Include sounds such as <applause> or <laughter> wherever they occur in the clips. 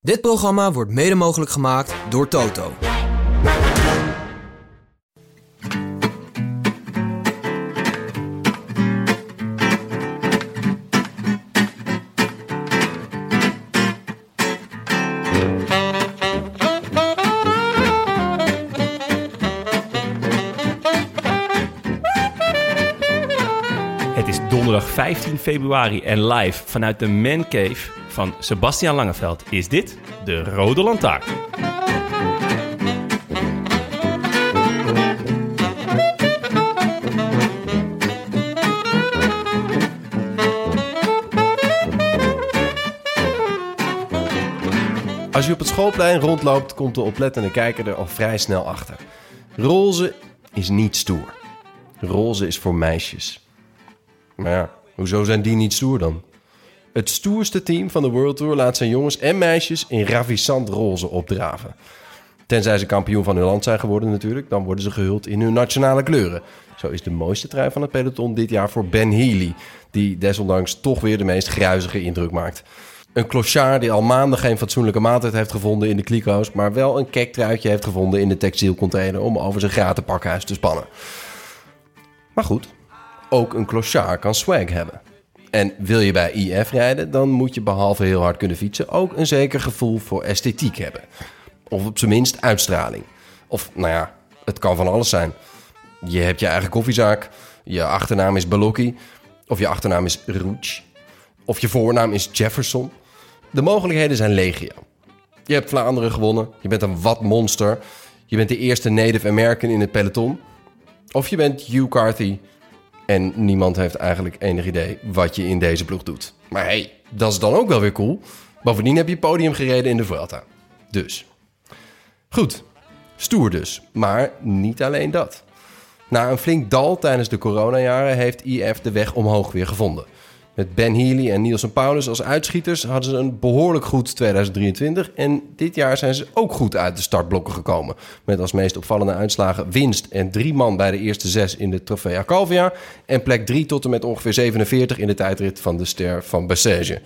Dit programma wordt mede mogelijk gemaakt door Toto. Het is donderdag 15 februari en live vanuit de Man Cave van Sebastian Langeveld is dit de Rode Lantaarn. Als je op het schoolplein rondloopt, komt de oplettende kijker er al vrij snel achter. Roze is niet stoer. Roze is voor meisjes. Maar ja, hoezo zijn die niet stoer dan? Het stoerste team van de World Tour laat zijn jongens en meisjes in ravissant roze opdraven. Tenzij ze kampioen van hun land zijn geworden natuurlijk, dan worden ze gehuld in hun nationale kleuren. Zo is de mooiste trui van het peloton dit jaar voor Ben Healy, die desondanks toch weer de meest gruizige indruk maakt. Een clochard die al maanden geen fatsoenlijke maaltijd heeft gevonden in de kliko's, maar wel een kektruitje heeft gevonden in de textielcontainer om over zijn graten pakhuis te spannen. Maar goed, ook een clochard kan swag hebben. En wil je bij IF rijden, dan moet je behalve heel hard kunnen fietsen ook een zeker gevoel voor esthetiek hebben. Of op zijn minst uitstraling. Of nou ja, het kan van alles zijn. Je hebt je eigen koffiezaak, je achternaam is Balocchi, of je achternaam is Rouch, of je voornaam is Jefferson. De mogelijkheden zijn legio. Je hebt Vlaanderen gewonnen, je bent een watmonster, je bent de eerste Native American in het peloton. Of je bent Hugh Carthy en niemand heeft eigenlijk enig idee wat je in deze ploeg doet. Maar hey, dat is dan ook wel weer cool. Bovendien heb je podium gereden in de Vuelta. Dus. Goed, stoer dus. Maar niet alleen dat. Na een flink dal tijdens de coronajaren heeft IF de weg omhoog weer gevonden. Met Ben Healy en Nielsen Paulus als uitschieters hadden ze een behoorlijk goed 2023. En dit jaar zijn ze ook goed uit de startblokken gekomen. Met als meest opvallende uitslagen winst en drie man bij de eerste zes in de Trofea Calvia. En plek 3 tot en met ongeveer 47 in de tijdrit van de Ster van Bessège.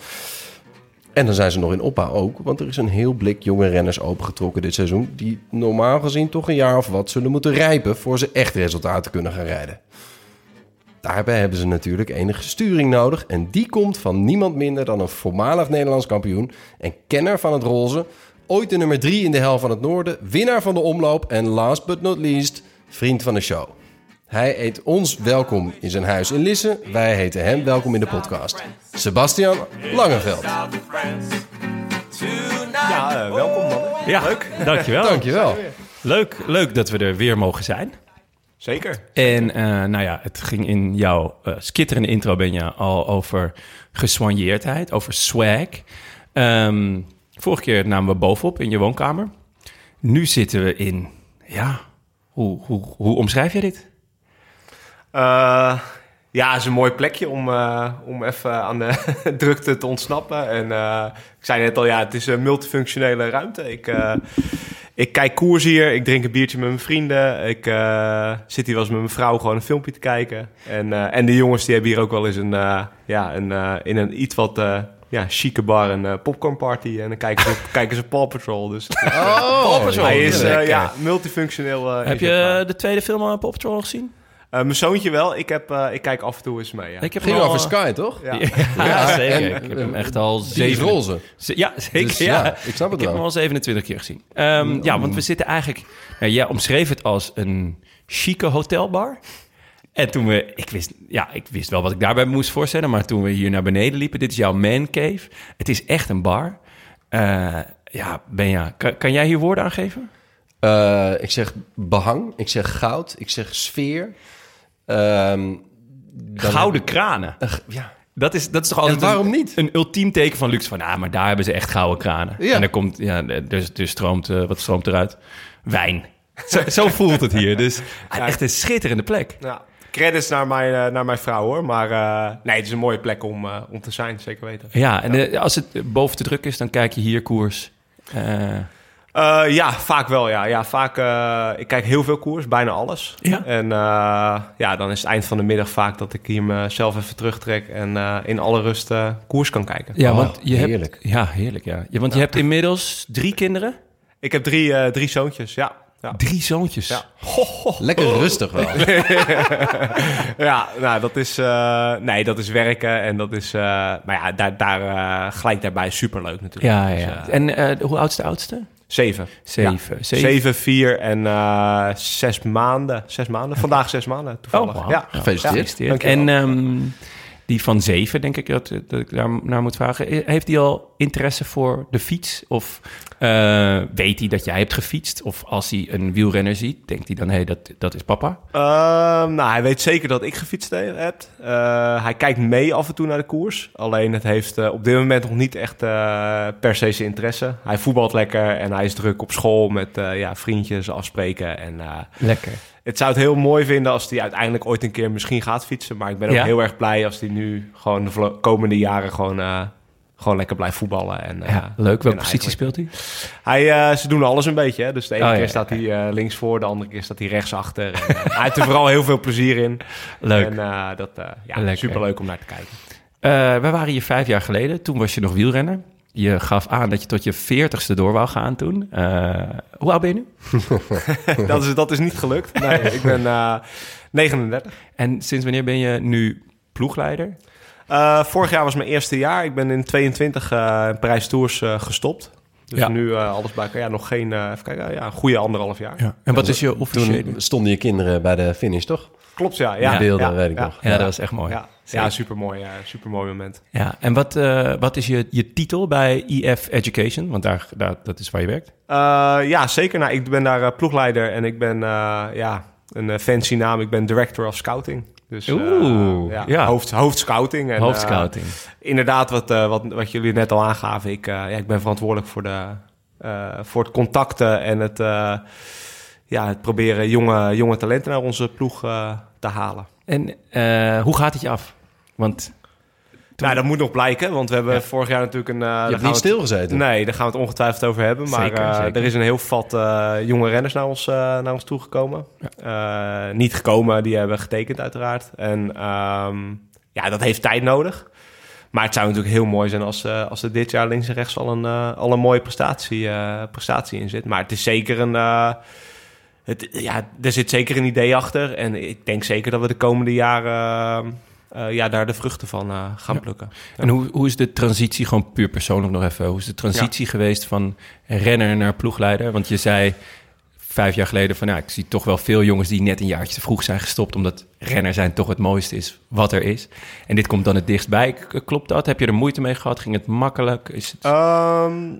En dan zijn ze nog in opbouw ook, want er is een heel blik jonge renners opengetrokken dit seizoen. Die normaal gezien toch een jaar of wat zullen moeten rijpen voor ze echt resultaten kunnen gaan rijden. Daarbij hebben ze natuurlijk enige sturing nodig. En die komt van niemand minder dan een voormalig Nederlands kampioen en kenner van het roze. Ooit de nummer 3 in de hel van het noorden, winnaar van de omloop en last but not least, vriend van de show. Hij eet ons welkom in zijn huis in Lisse. Wij heten hem welkom in de podcast. Sebastian Langeveld. Ja, eh, welkom man. Ja, leuk. Dankjewel. Dankjewel. Leuk, leuk dat we er weer mogen zijn. Zeker. En eh, nou ja, het ging in jouw eh, skitterende intro ben je al over geswanjeerdheid, over swag. Ehm, vorige keer namen we bovenop in je woonkamer. Nu zitten we in, ja, hoe, hoe, hoe omschrijf je dit? Eh, ja, het is een mooi plekje om, om even aan de <laughs> drukte te ontsnappen. En ik zei net al, ja, het is een multifunctionele ruimte. Ik, ik kijk koers hier, ik drink een biertje met mijn vrienden. Ik eh, zit hier wel eens met mijn vrouw gewoon een filmpje te kijken. En, eh, en de jongens die hebben hier ook wel eens een, eh, ja, een, eh, in een iets wat... eh, ja, chique bar een eh, popcornparty en dan kijken ze, <laughs> kijken ze Paw Patrol. Dus <laughs> Oh, hij is eh, lekker. ja, multifunctioneel. eh, heb is je de tweede film aan Pop Patrol gezien? Eh, mijn zoontje wel. Ik, heb, eh, ik kijk af en toe eens mee. Ja. Ik heb Ging al- over Sky, toch? Ja. Ja, zeker. en- ik heb hem echt al zeven... roze. Ze- Ja, zeker. Dus ja. ja, ik snap het heb wel. hem al 27 keer gezien. Ehm, Ja, want we zitten eigenlijk... Nou, jij omschreef het als een chique hotelbar. En toen we... Ik wist, ja, ik wist wel wat ik daarbij moest voorstellen. Maar toen we hier naar beneden liepen... Dit is jouw man cave. Het is echt een bar. Eh, ja, Benja, kan, kan jij hier woorden aan geven? Ik zeg behang, ik zeg goud, ik zeg sfeer. Ehm, dan Gouden kranen. ja, Dat is, dat is toch altijd En waarom een, niet? een ultiem teken van luxe. Van, nou, maar daar hebben ze echt gouden kranen. Ja. En er komt, ja, er, er stroomt, eh, wat stroomt eruit? Wijn. Zo, zo voelt het hier. Dus ah, echt een schitterende plek. Ja. Credits naar mijn, eh, naar mijn vrouw hoor. Maar eh, nee, het is een mooie plek om, om te zijn, zeker weten. Ja, en als het boven te druk is, dan kijk je hier koers. Eh, ja, vaak wel. Ja, ja vaak. eh, ik kijk heel veel koers, bijna alles. Ja. En eh, ja, dan is het eind van de middag vaak dat ik hier mezelf even terugtrek en eh, in alle rust eh, koers kan kijken. ja, Oh, want je heerlijk. hebt... Ja, heerlijk, ja. ja want je hebt inmiddels drie kinderen. Ik heb drie, eh, drie zoontjes. Ja. Ja. Drie zoontjes. Ja. Lekker rustig wel. <laughs> ja, nou, dat is, eh, nee, dat is werken en dat is, eh, maar ja, daar, daar eh, gelijk daarbij superleuk natuurlijk. Ja, ja. Dus, ja. En eh, hoe oud is de oudste? Zeven. Zeven. Ja. Zeven. Zeven, vier en eh, zes maanden. Zes maanden. Vandaag zes maanden, toevallig. Oh, wauw. ja. Gefeliciteerd. En ehm, die van zeven, denk ik dat, dat ik daar naar moet vragen. Heeft hij al interesse voor de fiets? Of eh, weet hij dat jij hebt gefietst? Of als hij een wielrenner ziet, denkt hij dan... hé, hey, dat, dat is papa? Ehm, nou, hij weet zeker dat ik gefietst he- heb. Eh, hij kijkt mee af en toe naar de koers. Alleen het heeft eh, op dit moment nog niet echt eh, per se zijn interesse. Hij voetbalt lekker en hij is druk op school met eh, ja, vriendjes afspreken. En eh, Lekker. Het zou het heel mooi vinden als hij uiteindelijk ooit een keer misschien gaat fietsen. Maar ik ben ook Ja. heel erg blij als hij nu gewoon de komende jaren gewoon, eh, gewoon lekker blijft voetballen. En, Ja, leuk. Welke positie speelt hij? Hij, eh, ze doen alles een beetje. Hè? Dus de ene Oh, keer ja, staat hij links voor, de andere keer staat hij rechts achter. En, hij heeft er vooral heel veel plezier in. Leuk. En dat uh, ja, Lekker. superleuk om naar te kijken. Wij waren hier vijf jaar geleden. Toen was je nog wielrenner. Je gaf aan dat je tot je veertigste door wou gaan toen. Eh, hoe oud ben je nu? <laughs> dat, is, dat is niet gelukt. Nee, ik ben eh 39. En sinds wanneer ben je nu ploegleider? Eh, vorig jaar was mijn eerste jaar. Ik ben in 22 eh Parijs Tours gestopt. Dus Ja. nu eh, alles bij elkaar. Ja, nog geen, eh, even kijken, ja, een goede anderhalf jaar. En wat is je officiële... Toen stonden je kinderen bij de finish, toch? Klopt, ja. ja beelden, ja, weet ik ja. nog. Ja, dat was echt mooi. Ja, ja supermooi. Ja, supermooi moment. Ja, en wat, eh, wat is je, je titel bij EF Education? Want daar, daar, dat is waar je werkt. Eh, ja, zeker. Nou, ik ben daar eh, ploegleider en ik ben, eh, ja, een fancy naam. Ik ben Director of Scouting. Dus eh, Oeh, ja, ja. Hoofd, hoofdscouting. En, Hoofdscouting. inderdaad, wat, eh, wat, wat jullie net al aangaven. Ik, eh, ja, ik ben verantwoordelijk voor, de, eh, voor het contacten en het, eh, ja, het proberen jonge, jonge talenten naar onze ploeg eh, te halen. En eh, hoe gaat het je af? Want Nou, dat moet nog blijken, want we hebben Ja. vorig jaar natuurlijk een... eh, Je hebt we niet het- stilgezeten. Nee, daar gaan we het ongetwijfeld over hebben. Maar Zeker, eh, zeker. er is een heel vat eh, jonge renners naar ons, naar ons toegekomen. Eh, niet gekomen, die hebben getekend uiteraard. En ehm, ja, dat heeft tijd nodig. Maar het zou natuurlijk heel mooi zijn als, eh, als er dit jaar links en rechts al een, al een mooie prestatie, eh, prestatie in zit. Maar het is zeker een... eh, het, ja, er zit zeker een idee achter. En ik denk zeker dat we de komende jaren eh, ja, daar de vruchten van eh, gaan plukken. En hoe, hoe is de transitie, gewoon puur persoonlijk nog even, hoe is de transitie geweest van renner naar ploegleider? Want je zei vijf jaar geleden van, ja, ik zie toch wel veel jongens die net een jaartje te vroeg zijn gestopt, omdat renner zijn toch het mooiste is wat er is. En dit komt dan het dichtstbij. Klopt dat? Heb je er moeite mee gehad? Ging het makkelijk? Is het... Ehm,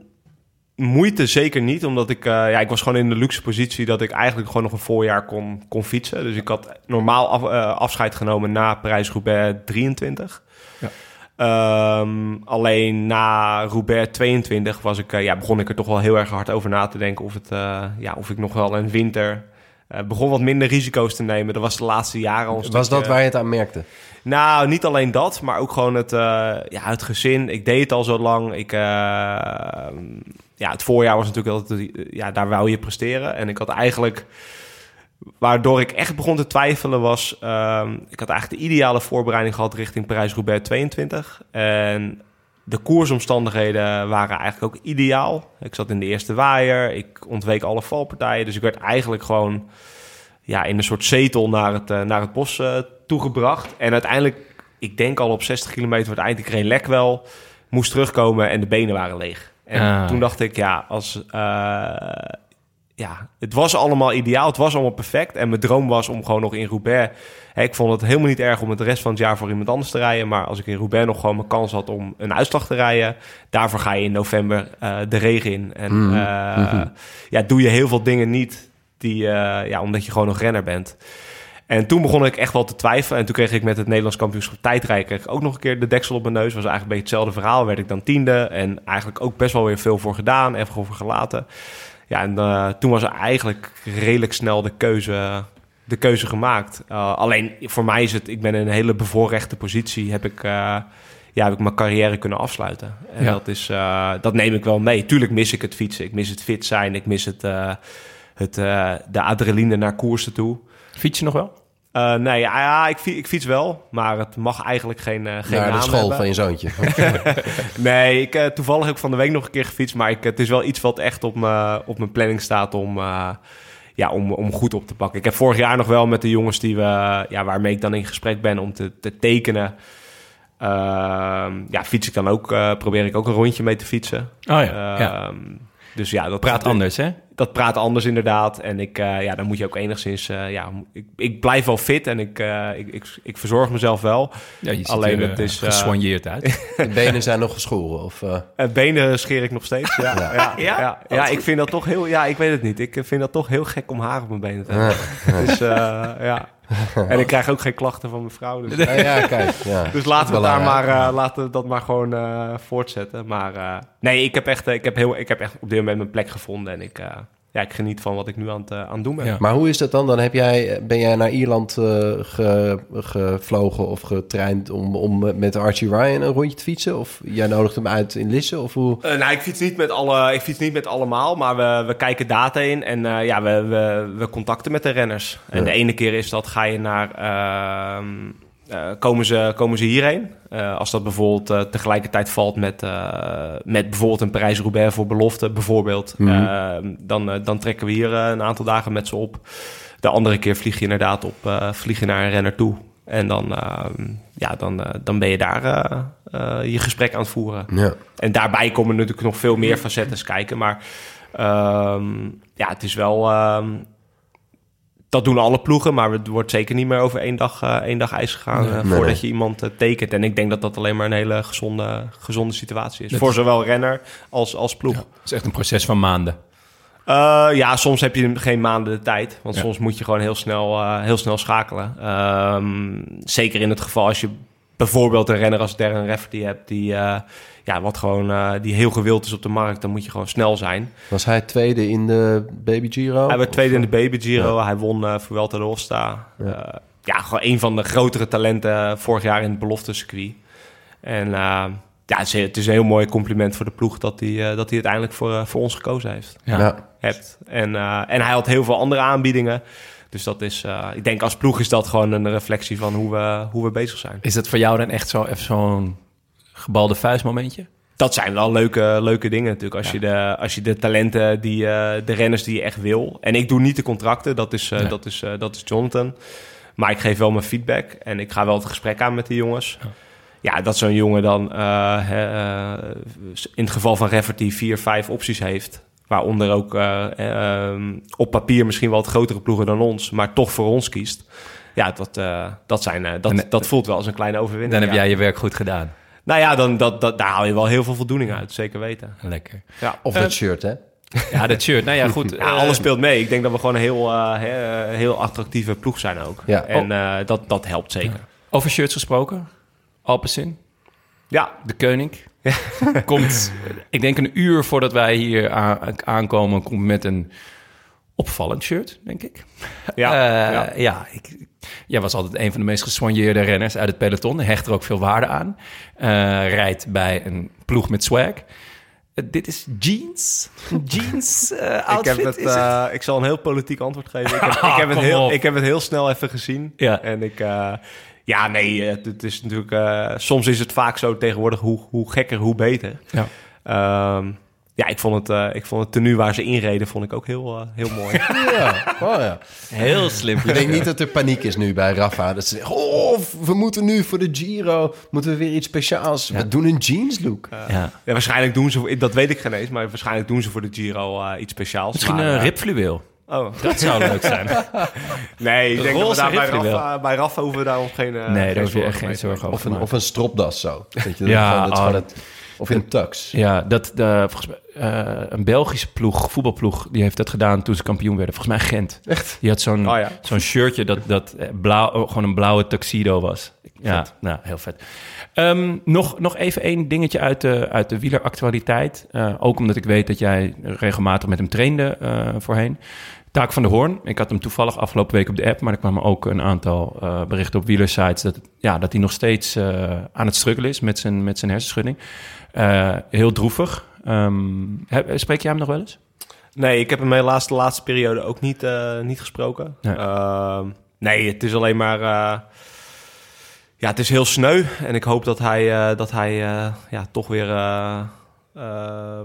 moeite zeker niet, omdat ik, eh, ja, ik was gewoon in de luxe positie dat ik eigenlijk gewoon nog een voorjaar kon, kon fietsen. Dus ik had normaal af- eh, afscheid genomen na Parijs-Roubaix 23. Ja. Ehm, alleen na Roubaix 22 was ik, eh, ja, begon ik er toch wel heel erg hard over na te denken of, het, ja, of ik nog wel een winter... eh, begon wat minder risico's te nemen. Dat was de laatste jaren een Was dat waar je het aan merkte? nou, niet alleen dat, maar ook gewoon het, eh, ja, het gezin. Ik deed het al zo lang. Ik, eh, ja, het voorjaar was natuurlijk altijd, ja, daar wou je presteren. En ik had eigenlijk, waardoor ik echt begon te twijfelen was, ehm, ik had eigenlijk de ideale voorbereiding gehad richting Parijs-Roubaix 22. En de koersomstandigheden waren eigenlijk ook ideaal. Ik zat in de eerste waaier, ik ontweek alle valpartijen. Dus ik werd eigenlijk gewoon ja, in een soort zetel naar het, eh, naar het bos eh, toegebracht. En uiteindelijk, ik denk al op 60 kilometer voor het eind, ik reed lek wel, moest terugkomen en de benen waren leeg. En Ah. toen dacht ik, ja, als, eh, ja, het was allemaal ideaal, het was allemaal perfect. En mijn droom was om gewoon nog in Roubaix... Hè, ik vond het helemaal niet erg om het de rest van het jaar voor iemand anders te rijden. Maar als ik in Roubaix nog gewoon mijn kans had om een uitslag te rijden... daarvoor ga je in november eh, de regen in. En Mhm. eh, ja, doe je heel veel dingen niet die, eh, ja, omdat je gewoon nog renner bent. En toen begon ik echt wel te twijfelen. En toen kreeg ik met het Nederlands kampioenschap tijdrijden... ik ook nog een keer de deksel op mijn neus. was eigenlijk een beetje hetzelfde verhaal. Werd ik dan tiende. En eigenlijk ook best wel weer veel voor gedaan. Even over gelaten. Ja, en eh, toen was er eigenlijk redelijk snel de keuze, de keuze gemaakt. Uh, alleen voor mij is het... Ik ben in een hele bevoorrechte positie. Heb ik... Uh, ja, heb ik mijn carrière kunnen afsluiten. En Ja. dat, is, dat neem ik wel mee. Tuurlijk mis ik het fietsen. Ik mis het fit zijn. Ik mis het, het, de adrenaline naar koersen toe. Fiets je nog wel? Uh, nee, ja, ja ik, fiets, ik, fiets wel, maar het mag eigenlijk geen, uh, geen Naar de school hebben. van je zoontje. <laughs> nee, ik, uh, toevallig heb ik van de week nog een keer gefietst, maar ik, het is wel iets wat echt op, me, op mijn planning staat om, uh, ja, om, om goed op te pakken. Ik heb vorig jaar nog wel met de jongens die we, ja, waarmee ik dan in gesprek ben om te, te tekenen. Ehm, ja, fiets ik dan ook, uh, probeer ik ook een rondje mee te fietsen. Oh ja, ja. Ehm, Dus ja, dat Praat anders, hè? dat praat anders inderdaad. En ik, uh, ja, dan moet je ook enigszins, uh, ja, ik, ik blijf wel fit en ik, uh, ik, ik, ik, verzorg mezelf wel. Ja, je ziet Alleen er, het is gesoigneerd uit. <laughs> De benen zijn nog geschoren? Of, benen scheer ik nog steeds, ja. <laughs> Ja. Ja, ja, ja, ja, ik vind dat toch heel, ja, ik weet het niet. Ik vind dat toch heel gek om haar op mijn benen te <laughs> hebben. Dus ja. <laughs> En ik krijg ook geen klachten van mijn vrouw. Dus, ja, ja, kijk, ja. <laughs> dus laten we daar maar, uh, laten we dat maar gewoon uh, voortzetten. Maar uh, nee, ik heb, echt, ik, heb heel, ik heb echt op dit moment mijn plek gevonden. En ik, ja, ik geniet van wat ik nu aan het, aan het doen ben. Ja. Maar hoe is dat dan? Dan heb jij, ben jij naar Ierland ge, gevlogen of getraind om, om met Archie Ryan een rondje te fietsen? Of jij nodigt hem uit in Lisse? Of hoe? nou, ik fiets niet met, alle, ik fiets niet met allemaal, maar we, we kijken data in. En ja, we, we, we contacten met de renners. En ja. de ene keer is dat ga je naar... Uh, uh, komen, ze, komen ze hierheen? Uh, als dat bijvoorbeeld uh, tegelijkertijd valt met, met bijvoorbeeld een Parijs-Roubaix voor belofte, bijvoorbeeld. Mm -hmm. dan, dan trekken we hier een aantal dagen met ze op. De andere keer vlieg je inderdaad op, vlieg je naar een renner toe. En dan, ehm, ja, dan, dan ben je daar je gesprek aan het voeren. Ja. En daarbij komen natuurlijk nog veel meer facetten kijken. Maar um, ja, het is wel um, dat doen alle ploegen, maar het wordt zeker niet meer over één dag, uh, één dag ijs gegaan uh, nee, voordat nee. je iemand uh, tekent. En ik denk dat dat alleen maar een hele gezonde, gezonde situatie is. Dat voor zowel renner als, als ploeg. Ja, het is echt een proces van maanden. Uh, ja, soms heb je geen maanden de tijd. Want ja. soms moet je gewoon heel snel, heel snel schakelen. Um, zeker in het geval als je bijvoorbeeld een renner als Darren Rafferty hebt... die, uh, ja, wat gewoon, uh, die heel gewild is op de markt, dan moet je gewoon snel zijn. Was hij tweede in de Baby Giro? Hij werd tweede of? in de Baby Giro. Ja. Hij won uh, Vuelta de Hosta. Ja. Uh, ja, gewoon een van de grotere talenten vorig jaar in het beloftecircuit. En uh, ja, het is, het is, een heel mooi compliment voor de ploeg dat hij, uh, dat hij uiteindelijk voor, uh, voor ons gekozen heeft. Ja. ja. Hebt. En, uh, en hij had heel veel andere aanbiedingen. Dus dat is, uh, ik denk als ploeg is dat gewoon een reflectie van hoe we, hoe we bezig zijn. Is dat voor jou dan echt zo, even zo'n gebalde vuistmomentje? Dat zijn wel leuke, leuke dingen natuurlijk. Als, ja. je de, als je de talenten, die, uh, de renners die je echt wil. En ik doe niet de contracten, dat is, uh, nee. dat is, uh, dat is Jonathan. Maar ik geef wel mijn feedback en ik ga wel het gesprek aan met die jongens. Ja, ja dat zo'n jongen dan in het geval van Rafferty vier, vijf opties heeft. Waaronder ook uh, uh, op papier misschien wel wat grotere ploegen dan ons, maar toch voor ons kiest. Ja, dat, dat, zijn, dat, en, dat voelt wel als een kleine overwinning. Dan heb jij je werk goed gedaan. Nou ja, dan, dat, dat, daar haal je wel heel veel voldoening uit, zeker weten. Lekker. Ja. Of dat shirt, hè? <laughs> Ja, dat shirt. Nou ja, goed. <laughs> ja, alles speelt mee. Ik denk dat we gewoon een heel, he, heel attractieve ploeg zijn ook. Ja. En oh. dat, dat helpt zeker. Ja. Over shirts gesproken. Alpecin. Ja. De koning. Ja. komt, ik denk een uur voordat wij hier aankomen, komt met een opvallend shirt, denk ik. Ja, uh, ja. ja ik, jij was altijd een van de meest gesoigneerde renners uit het peloton. Hecht er ook veel waarde aan. Uh, rijdt bij een ploeg met swag. Uh, dit is jeans. Jeans outfit. <laughs> ik, heb het, het? ik zal een heel politiek antwoord geven. Ik heb, ik <laughs> heb, het, heel, ik heb het heel snel even gezien. Ja. En ik... Ja, nee, het, het is natuurlijk... Soms is het vaak zo tegenwoordig, hoe, hoe gekker, hoe beter. Ja, um, ja ik, vond het, uh, ik vond het tenue waar ze inreden, vond ik ook heel, uh, heel mooi. <laughs> ja, oh ja. Heel slim. Ik denk niet dat er paniek is nu bij Rafa. Dat ze zeggen, oh, we moeten nu voor de Giro, moeten we weer iets speciaals. Ja. We doen een jeans look. ja. ja. waarschijnlijk doen ze, dat weet ik geen eens, maar waarschijnlijk doen ze voor de Giro iets speciaals. Misschien maar, een ribfluweel. Oh. Dat zou <laughs> leuk zijn. nee, ik denk dat we daar bij Rafa, bij Rafa hoeven we daar nog geen... Uh, nee, daar hoef je echt geen zorgen over of een, of een stropdas zo. Weet je, ja, van, oh, het, Of in tux? Ja, dat, de, volgens mij, eh, een Belgische ploeg, voetbalploeg, die heeft dat gedaan toen ze kampioen werden. Volgens mij Gent. Echt? Die had zo'n Oh ja. zo'n shirtje dat, dat eh, blauw, oh, gewoon een blauwe tuxedo was. Ja, nou, heel vet. Ehm, nog, nog even één dingetje uit de, uit de wieleractualiteit. Eh, ook omdat ik weet dat jij regelmatig met hem trainde eh, voorheen. Taak van de Hoorn. Ik had hem toevallig afgelopen week op de app, maar er kwamen ook een aantal eh, berichten op wielersites dat, ja, dat hij nog steeds eh, aan het struggelen is met zijn, met zijn hersenschudding. Eh, heel droevig. Heb- spreek jij hem nog wel eens? Nee, ik heb hem helaas de laatste periode ook niet, eh, niet gesproken. Nee. Ehm, nee, het is alleen maar... eh, ja, het is heel sneu. En ik hoop dat hij, dat hij ja, toch weer...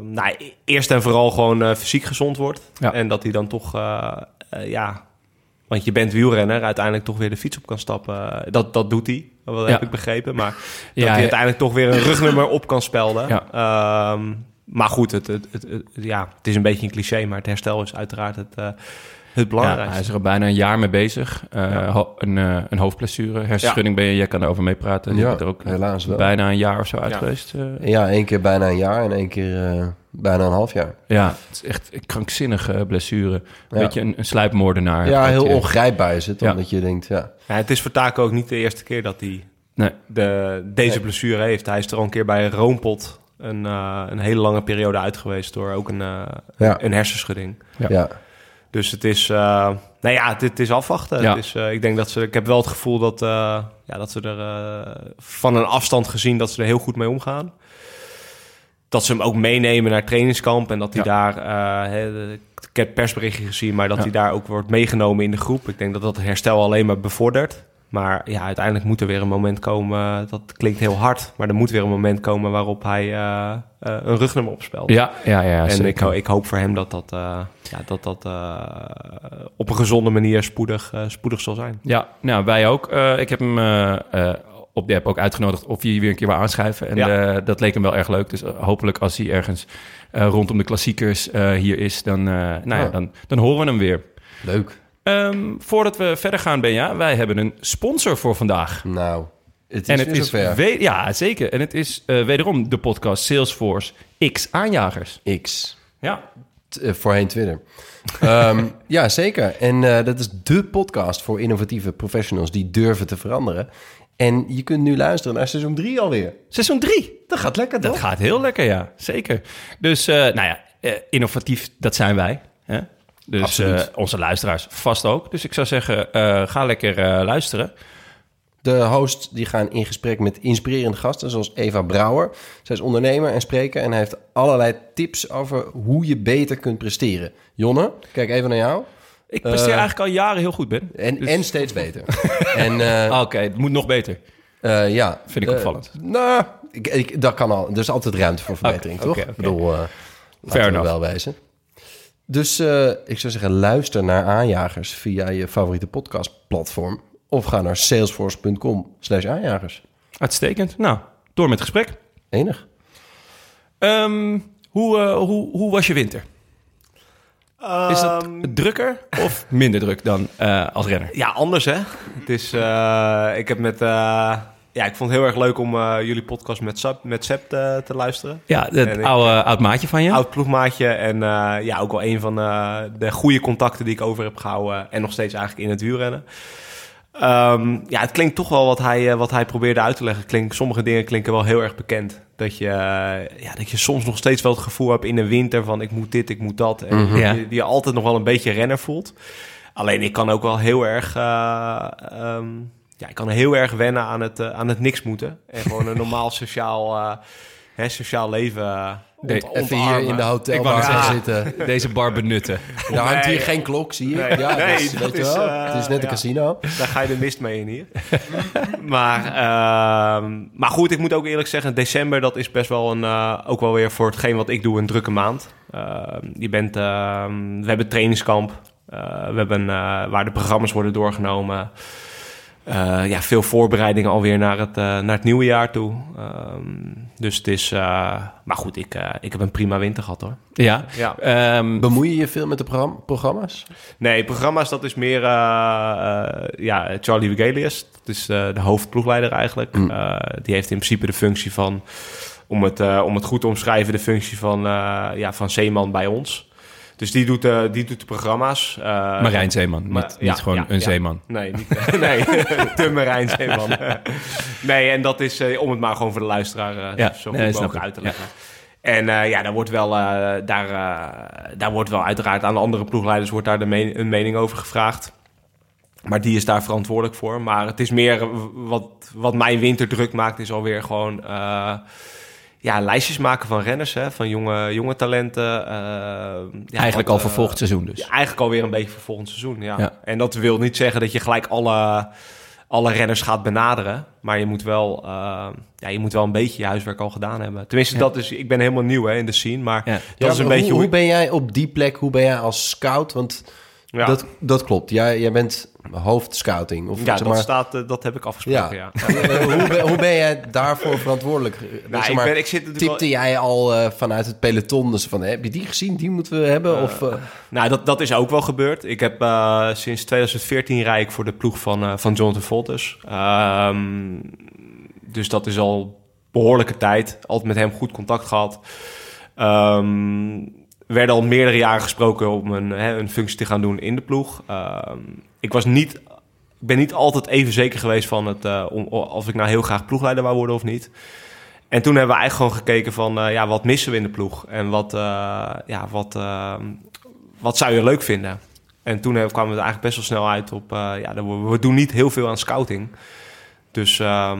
nou, e- eerst en vooral gewoon fysiek gezond wordt. Ja. En dat hij dan toch... ja, want je bent wielrenner, uiteindelijk toch weer de fiets op kan stappen. Dat, dat doet hij, dat Ja. heb ik begrepen. Maar <laughs> dat Ja, hij ja. uiteindelijk toch weer een rugnummer op kan spelden. Ja. Ehm, maar goed, het, het, het, het- ja, het is een beetje een cliché, maar het herstel is uiteraard het, eh, het Ja, belangrijkste. hij is er al bijna een jaar mee bezig. Eh, Ja. ho- een, eh, een hoofdblessure, hersenschudding ben je, jij kan erover meepraten. Je Ja, er ook helaas wel. bijna een jaar of zo uit Ja. geweest. Ja, één keer bijna een jaar en één keer eh, bijna een half jaar. ja, het is echt een krankzinnige blessure. Een Ja. beetje een, een sluipmoordenaar. Ja, heel je- ongrijpbaar is het. Ja. Omdat je denkt, ja... Ja, het is voor Taco ook niet de eerste keer dat hij Nee. de, deze Nee. blessure heeft. Hij is er al een keer bij Roompot een, eh, een hele lange periode uit geweest door ook een, eh, Ja. een hersenschudding. Ja. ja. Dus het is, eh, nou ja, het, het is afwachten. Ja. Het is, ik denk dat ze, ik heb wel het gevoel dat, eh, ja, dat ze er eh, van een afstand gezien dat ze er heel goed mee omgaan. Dat ze hem ook meenemen naar trainingskamp en dat hij Ja. daar, eh, ik heb het persberichtje gezien, maar dat Ja. hij daar ook wordt meegenomen in de groep. Ik denk dat dat herstel alleen maar bevordert. Maar ja, uiteindelijk moet er weer een moment komen, dat klinkt heel hard, maar er moet weer een moment komen waarop hij eh, eh, een rugnummer opspelt. Ja, ja, ja. En ik, ho- ik hoop voor hem dat dat, eh, ja, dat, dat eh, op een gezonde manier spoedig, eh, spoedig zal zijn. Ja, nou, wij ook. Eh, ik heb hem eh, eh, op de app ook uitgenodigd of hij weer een keer wil aanschuiven. En Ja. eh, dat leek hem wel erg leuk. Dus eh, hopelijk als hij ergens eh, rondom de klassiekers hier is, dan, nou ja, Ja. dan, dan horen we hem weer. Leuk. Ehm, voordat we verder gaan, Benja, wij hebben een sponsor voor vandaag. Nou, het is en het weer is ja, zeker. En het is wederom de podcast Salesforce X aanjagers. X. Ja, T- voorheen Twitter. <laughs> Ehm, ja, zeker. En dat is de podcast voor innovatieve professionals die durven te veranderen. En je kunt nu luisteren naar seizoen 3 alweer. seizoen 3. Dat gaat lekker, Dat gaat heel lekker, ja. Zeker. Dus, eh, nou ja, eh, innovatief, dat zijn wij. Hè? Dus eh, onze luisteraars vast ook. Dus ik zou zeggen, ga lekker luisteren. De hosts die gaan in gesprek met inspirerende gasten, zoals Eva Brouwer. Zij is ondernemer en spreker en heeft allerlei tips over hoe je beter kunt presteren. Jonne, kijk even naar jou. Ik presteer Eh, eigenlijk al jaren heel goed, Ben. En, Dus- en steeds beter. <laughs> eh, Ah, Oké, het moet nog beter. eh, ja. Vind ik opvallend. nou, ik, ik, dat kan al. Er is altijd ruimte voor verbetering, toch? Ik bedoel, Fair we wel wijzen. Dus ik zou zeggen, luister naar aanjagers via je favoriete podcastplatform. Of ga naar salesforce.com slash aanjagers. Uitstekend. Nou, door met het gesprek. Enig. Ehm, hoe, hoe, hoe was je winter? Is dat Ehm, drukker of minder druk dan eh, als renner? Ja, anders hè. Het is, eh, ik heb met, eh, ja, ik vond het heel erg leuk om jullie podcast met Sep, met te, te luisteren. Ja, het oude oud maatje van je. Oud ploegmaatje en ja, ook wel een van de goede contacten die ik over heb gehouden en nog steeds eigenlijk in het wielrennen. Ehm, ja, het klinkt toch wel wat hij, eh, wat hij probeerde uit te leggen. Klink, sommige dingen klinken wel heel erg bekend. Dat je, eh, ja, dat je soms nog steeds wel het gevoel hebt in de winter van ik moet dit, ik moet dat. En Mhm. Ja. die, die je altijd nog wel een beetje renner voelt. Alleen ik kan ook wel heel erg, eh, ehm, ja, ik kan heel erg wennen aan het, aan het niks moeten. En gewoon een <laughs> normaal sociaal, hè, sociaal leven Nee, ont- Even hier in de hotelbar gaan zitten. <laughs> Deze bar benutten. <laughs> Er hangt hier geen klok, zie je. Nee, ja, nee, dus, dat weet je is, wel. eh, het is net een ja. casino. Daar ga je de mist mee in hier. <laughs> maar, ehm, maar goed, ik moet ook eerlijk zeggen, december dat is best wel een, eh, ook wel weer voor hetgeen wat ik doe, een drukke maand. Ehm, je bent, ehm, we hebben trainingskamp, Eh, we hebben, eh, waar de programma's worden doorgenomen. Eh, ja, veel voorbereidingen alweer naar het, eh, naar het nieuwe jaar toe. Ehm, dus het is, eh, maar goed, ik, eh, ik heb een prima winter gehad hoor. Ja. Ja. Ehm, Bemoei je je veel met de program- programma's? Nee, programma's, dat is meer eh, eh, ja, Charlie Vigelius. Dat is eh, de hoofdploegleider eigenlijk. Mm. Eh, die heeft in principe de functie van om, het, om het goed te omschrijven, de functie van, eh, ja, van Zeeman bij ons. Dus die doet, eh, die doet de programma's. Eh, Marijn Zeeman, niet, maar- niet ja, gewoon ja, een ja. zeeman. Nee, niet, <laughs> nee <laughs> de Marijn Zeeman. nee, en dat is eh, om het maar gewoon voor de luisteraar Ja, zo goed mogelijk uit te leggen. En ja, daar wordt, wel, daar, daar wordt wel uiteraard aan de andere ploegleiders wordt daar de men- een mening over gevraagd. Maar die is daar verantwoordelijk voor. Maar het is meer wat, wat mijn winter druk maakt, is alweer gewoon ja, lijstjes maken van renners, hè, van jonge, jonge talenten. eh, ja, Eigenlijk wat, al voor eh, volgend seizoen dus. ja, eigenlijk alweer een beetje voor volgend seizoen, ja. Ja. En dat wil niet zeggen dat je gelijk alle, alle renners gaat benaderen. Maar je moet, wel, eh, ja, je moet wel een beetje je huiswerk al gedaan hebben. Tenminste, Ja. dat is... Ik ben helemaal nieuw hè, in de scene, maar Ja. dat Ja, is een maar beetje hoe, hoe... hoe ben jij op die plek? Hoe ben jij als scout? Want ja, dat, dat klopt. Jij, jij bent hoofdscouting. Of ja, zeg dat, maar, staat, eh, dat heb ik afgesproken, ja. <laughs> Eh, hoe, ben, hoe ben jij daarvoor verantwoordelijk? Nou, Zeg ik, maar, ben, ik zit natuurlijk wel- Tipte jij al eh, vanuit het peloton? Dus van, heb je die gezien? Die moeten we hebben? of, eh, Nou, dat, dat is ook wel gebeurd. Ik heb eh, sinds 2014 rij ik voor de ploeg van, eh, van Jonathan Voltes. Ehm, dus dat is al behoorlijke tijd. Altijd met hem goed contact gehad. Ehm werden al meerdere jaren gesproken om een, hè, een functie te gaan doen in de ploeg. Ehm, ik was niet, ben niet altijd even zeker geweest van het, om, of ik nou heel graag ploegleider wou worden of niet. En toen hebben we eigenlijk gewoon gekeken van, eh, ja, wat missen we in de ploeg? En wat, eh, ja, wat, ehm, wat zou je leuk vinden? En toen kwamen we eigenlijk best wel snel uit op... ja, we, we doen niet heel veel aan scouting. Dus ehm,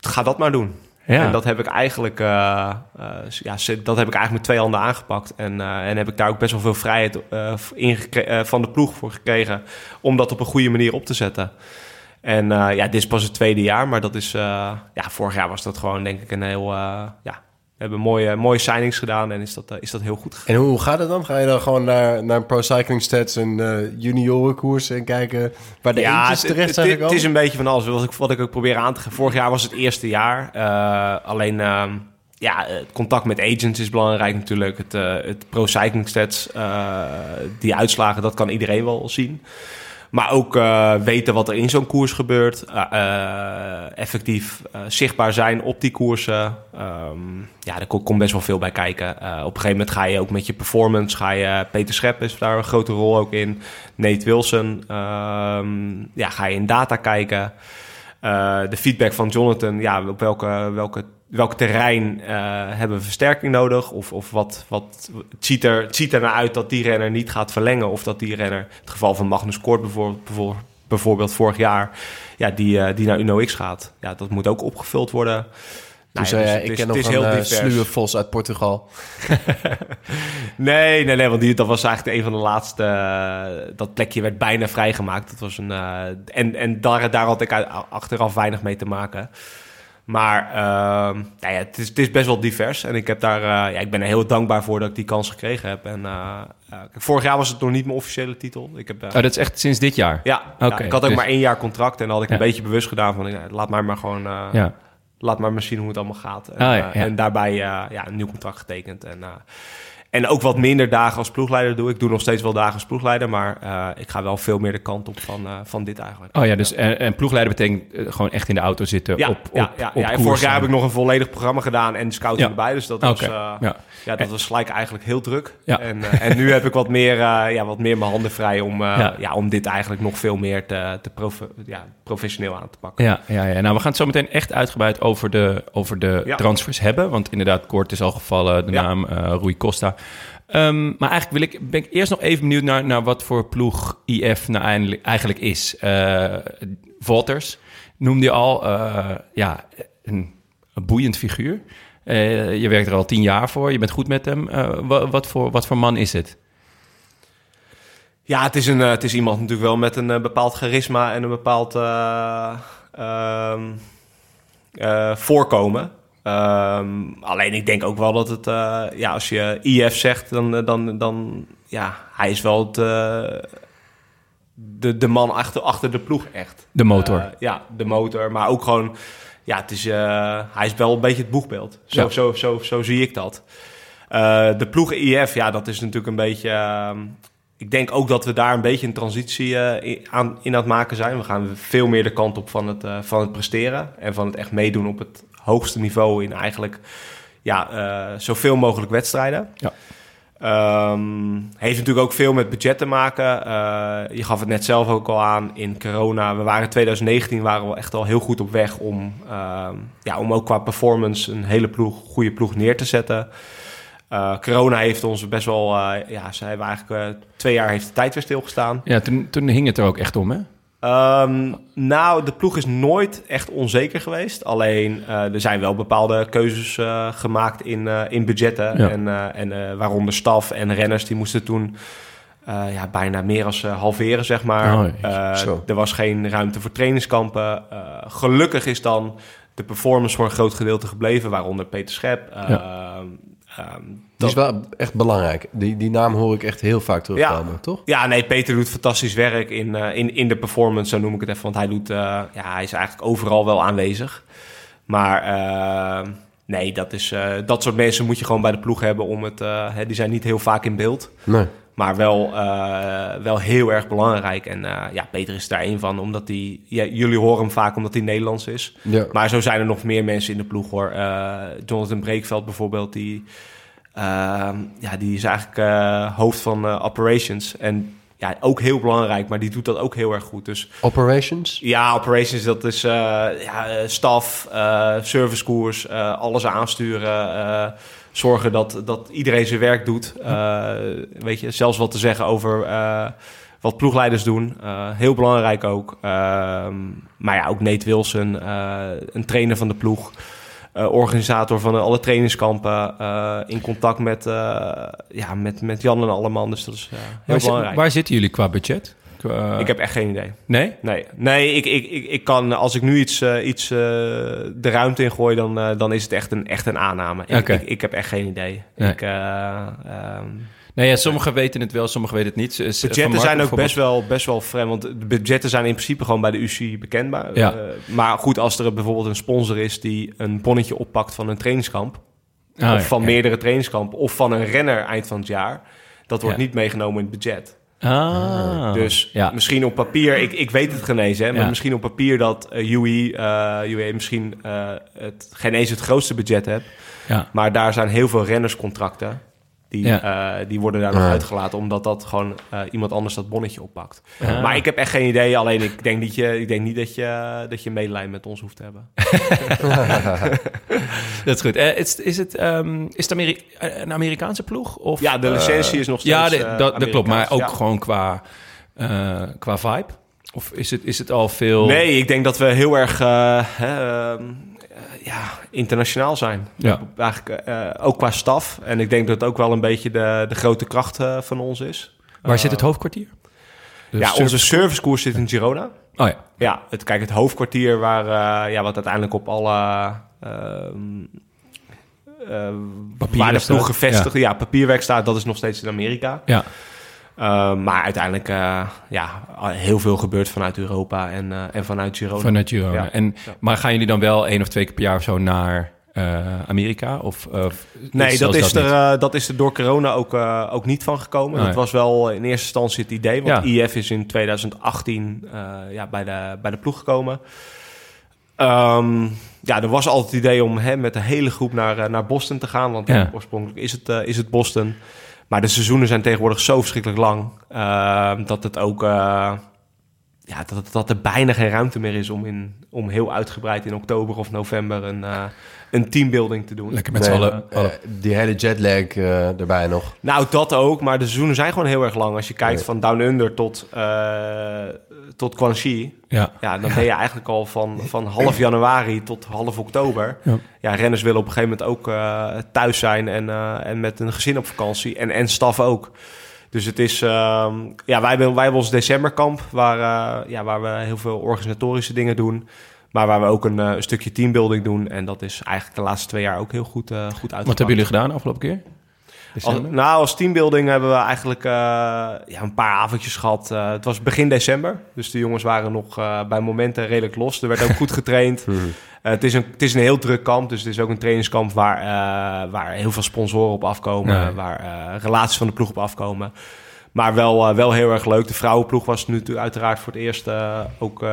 ga dat maar doen. Ja. En dat heb ik eigenlijk, eh, eh, ja, dat heb ik eigenlijk met twee handen aangepakt. En, eh, en heb ik daar ook best wel veel vrijheid van de ploeg voor gekregen... om dat op een goede manier op te zetten. En ja, dit is pas het tweede jaar, maar dat is... ja, vorig jaar was dat gewoon denk ik een heel... ja, we hebben mooie, mooie signings gedaan en is dat, eh, is dat heel goed gegaan. en hoe gaat het dan? Ga je dan gewoon naar, naar Pro Cycling Stats en eh juniorenkoers en kijken waar de eentjes het, terecht zijn het, gekomen? het is een beetje van alles. Wat ik, wat ik ook probeer aan te geven. Vorig jaar was het eerste jaar. Eh, alleen, ehm, ja, het contact met agents is belangrijk natuurlijk. Het, het Pro Cycling Stats, die uitslagen, dat kan iedereen wel zien. Maar ook eh, weten wat er in zo'n koers gebeurt. Eh, eh, effectief zichtbaar zijn op die koersen. Ehm, ja, er ko- komt best wel veel bij kijken. Op een gegeven moment ga je ook met je performance. Ga je, Peter Schep is daar een grote rol ook in. Nate Wilson. ehm, ja, ga je in data kijken. De feedback van Jonathan. Ja, op welke, welke, welk terrein eh, hebben we versterking nodig? Of, of wat, wat het, ziet er, het ziet er naar uit dat die renner niet gaat verlengen. Of dat die renner, het geval van Magnus Kort bijvoorbeeld, bijvoorbeeld, bijvoorbeeld vorig jaar, ja, die, eh, die naar Uno X gaat. Ja, dat moet ook opgevuld worden. Nou Dus, ja, eh, ik is- ken het nog is een heel divers. sluwe vos uit Portugal. <laughs> Nee, nee, nee, want die, dat was eigenlijk een van de laatste. eh, dat plekje werd bijna vrijgemaakt. Dat was een, eh, en en daar, daar had ik achteraf weinig mee te maken. Maar ehm, nou ja, het, is, het is best wel divers. En ik, heb daar, eh, ja, ik ben er heel dankbaar voor dat ik die kans gekregen heb. En, eh, eh, vorig jaar was het nog niet mijn officiële titel. Ik heb, Oh, dat is echt sinds dit jaar? ja, ja, Oké, ik had ook dus- maar één jaar contract. En dan had ik Ja. een beetje bewust gedaan van... laat mij maar gewoon... Ja. laat maar maar zien hoe het allemaal gaat. En, Ah, en daarbij ja, een nieuw contract getekend. En, en ook wat minder dagen als ploegleider doe. Ik doe nog steeds wel dagen als ploegleider, maar eh, ik ga wel veel meer de kant op van, eh, van dit eigenlijk. Oh ja, dus en, en ploegleider betekent eh, gewoon echt in de auto zitten Ja, op, op, ja, ja, op ja. En koers. vorig jaar heb ik nog een volledig programma gedaan en de scouting Ja. erbij. Dus dat was, eh, ja. ja, dat was gelijk eigenlijk heel druk. Ja. En, eh, en nu heb ik wat meer, eh, ja, wat meer mijn handen vrij om, eh, Ja. om dit eigenlijk nog veel meer te, te ja, professioneel aan te pakken. Ja, ja, ja, nou we gaan het zo meteen echt uitgebreid over de, over de transfers hebben. Want inderdaad, kort is al gevallen, de naam eh Rui Costa. Ehm, maar eigenlijk wil ik, ben ik eerst nog even benieuwd naar, naar wat voor ploeg IF nou eigenlijk is. Eh Wolters noemde je al, eh, ja, een, boeiend figuur. Eh, je werkt er al tien jaar voor, je bent goed met hem. Eh, wa- wat, voor, wat voor man is het? Ja, het is, een, het is iemand natuurlijk wel met een bepaald charisma en een bepaald eh, ehm, eh, voorkomen. Ehm, alleen ik denk ook wel dat het, eh, ja, als je IF zegt, dan, eh, dan, dan ja, hij is wel het, eh, de, de man achter, achter de ploeg echt. De motor. Ja, de motor, maar ook gewoon, ja, het is, hij is wel een beetje het boegbeeld. Zo, Ja. zo, zo, zo zie ik dat. De ploeg IF, ja, dat is natuurlijk een beetje. ehm, ik denk ook dat we daar een beetje een transitie in, aan, in aan het maken zijn. We gaan veel meer de kant op van het, van het presteren en van het echt meedoen op het hoogste niveau in eigenlijk ja, eh, zoveel mogelijk wedstrijden. Ja. Ehm, heeft natuurlijk ook veel met budget te maken. Eh, je gaf het net zelf ook al aan in corona. We waren in 2019 waren we echt al heel goed op weg om, ehm, ja, om ook qua performance een hele ploeg, goede ploeg neer te zetten. Eh, corona heeft ons best wel, ja, ze hebben eigenlijk twee jaar heeft de tijd weer stilgestaan. Ja, toen, toen hing het er ook echt om, hè? Ehm, nou, de ploeg is nooit echt onzeker geweest. Alleen eh, er zijn wel bepaalde keuzes eh, gemaakt in, eh, in budgetten. Ja. En, en waaronder staf en renners die moesten toen ja, bijna meer als halveren, zeg maar. Oh, er was geen ruimte voor trainingskampen. Gelukkig is dan de performance voor een groot gedeelte gebleven, waaronder Peter Schep. Eh, ehm, Die is wel echt belangrijk. Die, die naam hoor ik echt heel vaak terugkomen, toch? Ja, nee, Peter doet fantastisch werk in, eh, in, in de performance, zo noem ik het even. Want hij, doet, eh, ja, hij is eigenlijk overal wel aanwezig. Maar eh, nee, dat, is, dat soort mensen moet je gewoon bij de ploeg hebben. Om het, hè, die zijn niet heel vaak in beeld. Nee. Maar wel, wel heel erg belangrijk. En ja, Peter is daar één van. Omdat hij, ja, jullie horen hem vaak omdat hij Nederlands is. Ja. Maar zo zijn er nog meer mensen in de ploeg hoor. Jonathan Breekveld bijvoorbeeld, die, ja, die is eigenlijk eh, hoofd van eh, operations. En ja, ook heel belangrijk, maar die doet dat ook heel erg goed. Dus Operations? ja, operations, dat is eh, ja, staf, eh servicekoers, alles aansturen. zorgen dat, dat iedereen zijn werk doet. Eh, weet je, zelfs wat te zeggen over wat ploegleiders doen. Heel belangrijk ook. Ehm, maar ja, ook Nate Wilson, een trainer van de ploeg. Eh, organisator van alle trainingskampen. eh, in contact met, eh, ja, met, met Jan en Alleman. Dus dat is eh, heel Waar, belangrijk. waar zitten jullie qua budget? Qua- Ik heb echt geen idee. Nee? Nee, nee ik, ik, ik, ik kan, als ik nu iets, eh, iets eh, de ruimte in gooi, dan, eh, dan is het echt een, echt een aanname. Ik, ik, ik heb echt geen idee. Nee. Ik, eh, Nee, ja, sommigen weten het wel, sommigen weten het niet. Budgetten zijn ook best wel, best wel vreemd, want de budgetten zijn in principe gewoon bij de UCI bekendbaar. Ja. Eh, maar goed, als er bijvoorbeeld een sponsor is die een bonnetje oppakt van een trainingskamp, Ah, of van ja. meerdere trainingskampen, of van een renner eind van het jaar, dat wordt Ja. niet meegenomen in het budget. Ah. Dus ja. misschien op papier, ik, ik weet het geen eens, hè, maar Ja. misschien op papier dat uh, UE, eh, UE misschien eh, het, geen eens het grootste budget heeft. Ja. Maar daar zijn heel veel rennerscontracten. Die, Ja. eh, die worden daar nog Ja. uitgelaten, omdat dat gewoon eh, iemand anders dat bonnetje oppakt. Maar ik heb echt geen idee. Alleen ik denk, niet je, ik denk niet dat je, dat je medelijden met ons hoeft te hebben. <laughs> Dat is goed. Eh, is, is het, ehm, is het Ameri- een Amerikaanse ploeg? Of, Ja, de licentie is nog steeds, Ja, de- dat, dat klopt. Maar ook gewoon qua, eh, qua vibe? Of is het, is het al veel... Nee, ik denk dat we heel erg eh, hè, ehm, eh, ja, internationaal zijn. Ja. Eigenlijk, eh, ook qua staf. En ik denk dat het ook wel een beetje de, de grote kracht eh, van ons is. Waar Eh, zit het hoofdkwartier? De ja, service- onze servicekoers zit in Girona. Oh ja. Ja, het, kijk, het hoofdkwartier waar, eh, ja, wat uiteindelijk op alle... ehm, eh, waar de ploeg gevestigd, ja. papierwerk staat, dat is nog steeds in Amerika. Ja. Eh, maar uiteindelijk, eh, ja, heel veel gebeurt vanuit Europa en, eh, en vanuit Girona. Vanuit Girona. Ja. En, Ja. Maar gaan jullie dan wel één of twee keer per jaar of zo naar Amerika? Of, Nee, dat is, er, dat is er door corona ook, ook niet van gekomen. Nee. Dat was wel in eerste instantie het idee. Want. IF is in 2018 eh, ja, bij, de, bij de ploeg gekomen. Ehm, ja, er was altijd het idee om hè, met de hele groep naar, naar Boston te gaan. Want oorspronkelijk is het, is het Boston. Maar de seizoenen zijn tegenwoordig zo verschrikkelijk lang... eh, dat het ook... eh, ja, dat, dat er bijna geen ruimte meer is om, in, om heel uitgebreid in oktober of november een, eh, een teambuilding te doen. Lekker met z'n Nee, allen. eh, die hele jetlag eh, erbij nog. Nou, dat ook. Maar de seizoenen zijn gewoon heel erg lang. Als je kijkt Nee. van Down Under tot, eh tot Guangxi. ja. Ja, dan ben je eigenlijk al van, van half januari tot half oktober. Ja. Ja, renners willen op een gegeven moment ook eh, thuis zijn en, eh, en met een gezin op vakantie. En, en staf ook. Dus het is... ehm, ja, wij hebben, wij hebben ons decemberkamp waar, eh, ja, waar we heel veel organisatorische dingen doen. Maar waar we ook een, een stukje teambuilding doen. En dat is eigenlijk de laatste twee jaar ook heel goed, goed uitgepakt. Wat hebben jullie gedaan afgelopen keer? Nou, als teambuilding hebben we eigenlijk eh, ja, een paar avondjes gehad. Eh, het was begin december, dus de jongens waren nog eh, bij momenten redelijk los. Er werd ook goed getraind. <laughs> Eh, het, is een, het is een heel druk kamp, dus het is ook een trainingskamp waar, waar heel veel sponsoren op afkomen. Ja. Waar relaties van de ploeg op afkomen. Maar wel, wel heel erg leuk. De vrouwenploeg was nu uiteraard voor het eerst ook,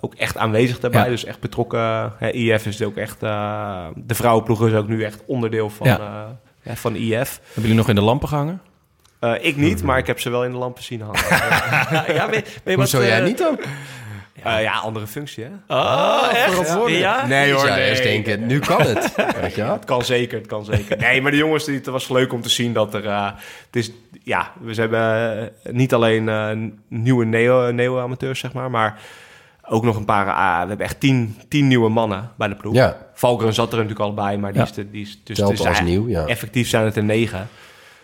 ook echt aanwezig daarbij. Ja. Dus echt betrokken. Hè, IF is ook echt... de vrouwenploeg is ook nu echt onderdeel van, Ja. Ja. ja, van IF. Hebben jullie nog in de lampen gehangen? Eh, ik niet, maar ik heb ze wel in de lampen zien hangen. <laughs> ja, ben, ben Hoezo jij niet dan? Eh, ja, andere functie, hè? Oh, echt? verantwoordelijk. Ja? Nee hoor, ja, nee. eerst denken, nu kan het. <laughs> Weet je wel? Het kan zeker, het kan zeker. Nee, maar de jongens, die- het was leuk om te zien dat er... eh, het is, ja, we hebben eh, niet alleen eh, nieuwe neo- neo-amateurs, zeg maar, maar ook nog een paar... ah, we hebben echt tien, tien nieuwe mannen bij de ploeg. Ja, Valkeren zat er natuurlijk al bij, maar die Ja. is, de, die is dus telt is als nieuw, ja. Effectief zijn het er negen.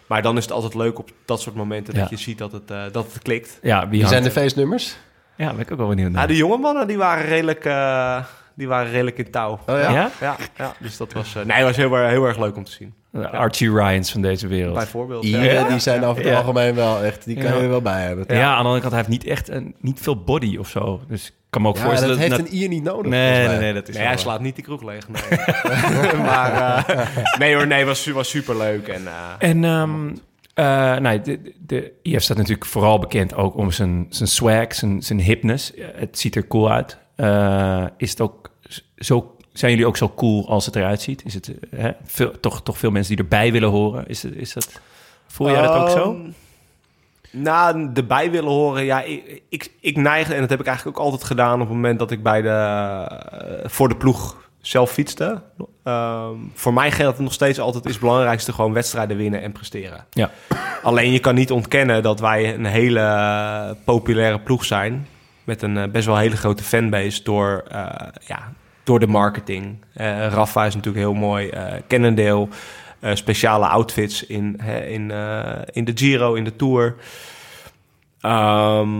Maar dan is het altijd leuk op dat soort momenten Ja. dat je ziet dat het, eh, dat het klikt. Ja, wie zijn de er? feestnummers? Ja, ben ik ook wel benieuwd naar. Nou, de jonge mannen die waren redelijk, eh, die waren redelijk in touw. Oh ja? ja? Ja, ja, dus dat was, eh, nee, was heel, erg- heel erg leuk om te zien. Archie Ryans van deze wereld. Bijvoorbeeld. ja. Die zijn over het Ja. algemeen wel echt, die kan je er wel bij hebben. Ja. aan de andere kant, hij heeft niet echt een, niet veel body of zo. Dus ik kan me ook Ja, voorstellen... dat heeft dat- een Ier niet nodig. Nee, nee, nee, dat is Nee, hij slaat niet die kroeg leeg. Nee, <laughs> maar eh, <laughs> nee hoor, nee, was, was super leuk. En, eh, En ehm eh, nee, de, de IF staat natuurlijk vooral bekend ook om zijn, zijn swag, zijn, zijn hipness. Het ziet er cool uit. Eh, is het ook zo, zijn jullie ook zo cool als het eruit ziet? Is het hè, veel, toch, toch veel mensen die erbij willen horen? Is, het, is dat, voel jij dat ook zo? Ehm, Nou, erbij willen horen. Ja, ik, ik, ik neig, en dat heb ik eigenlijk ook altijd gedaan op het moment dat ik bij de, eh, voor de ploeg zelf fietste. Ehm, voor mij geldt het nog steeds altijd is het belangrijkste gewoon wedstrijden winnen en presteren. Ja. Alleen je kan niet ontkennen dat wij een hele populaire ploeg zijn. Met een eh, best wel hele grote fanbase door, eh, ja, door de marketing. Eh Rafa is natuurlijk heel mooi. eh eh, speciale outfits in, in, eh, in de Giro, in de Tour. Ehm,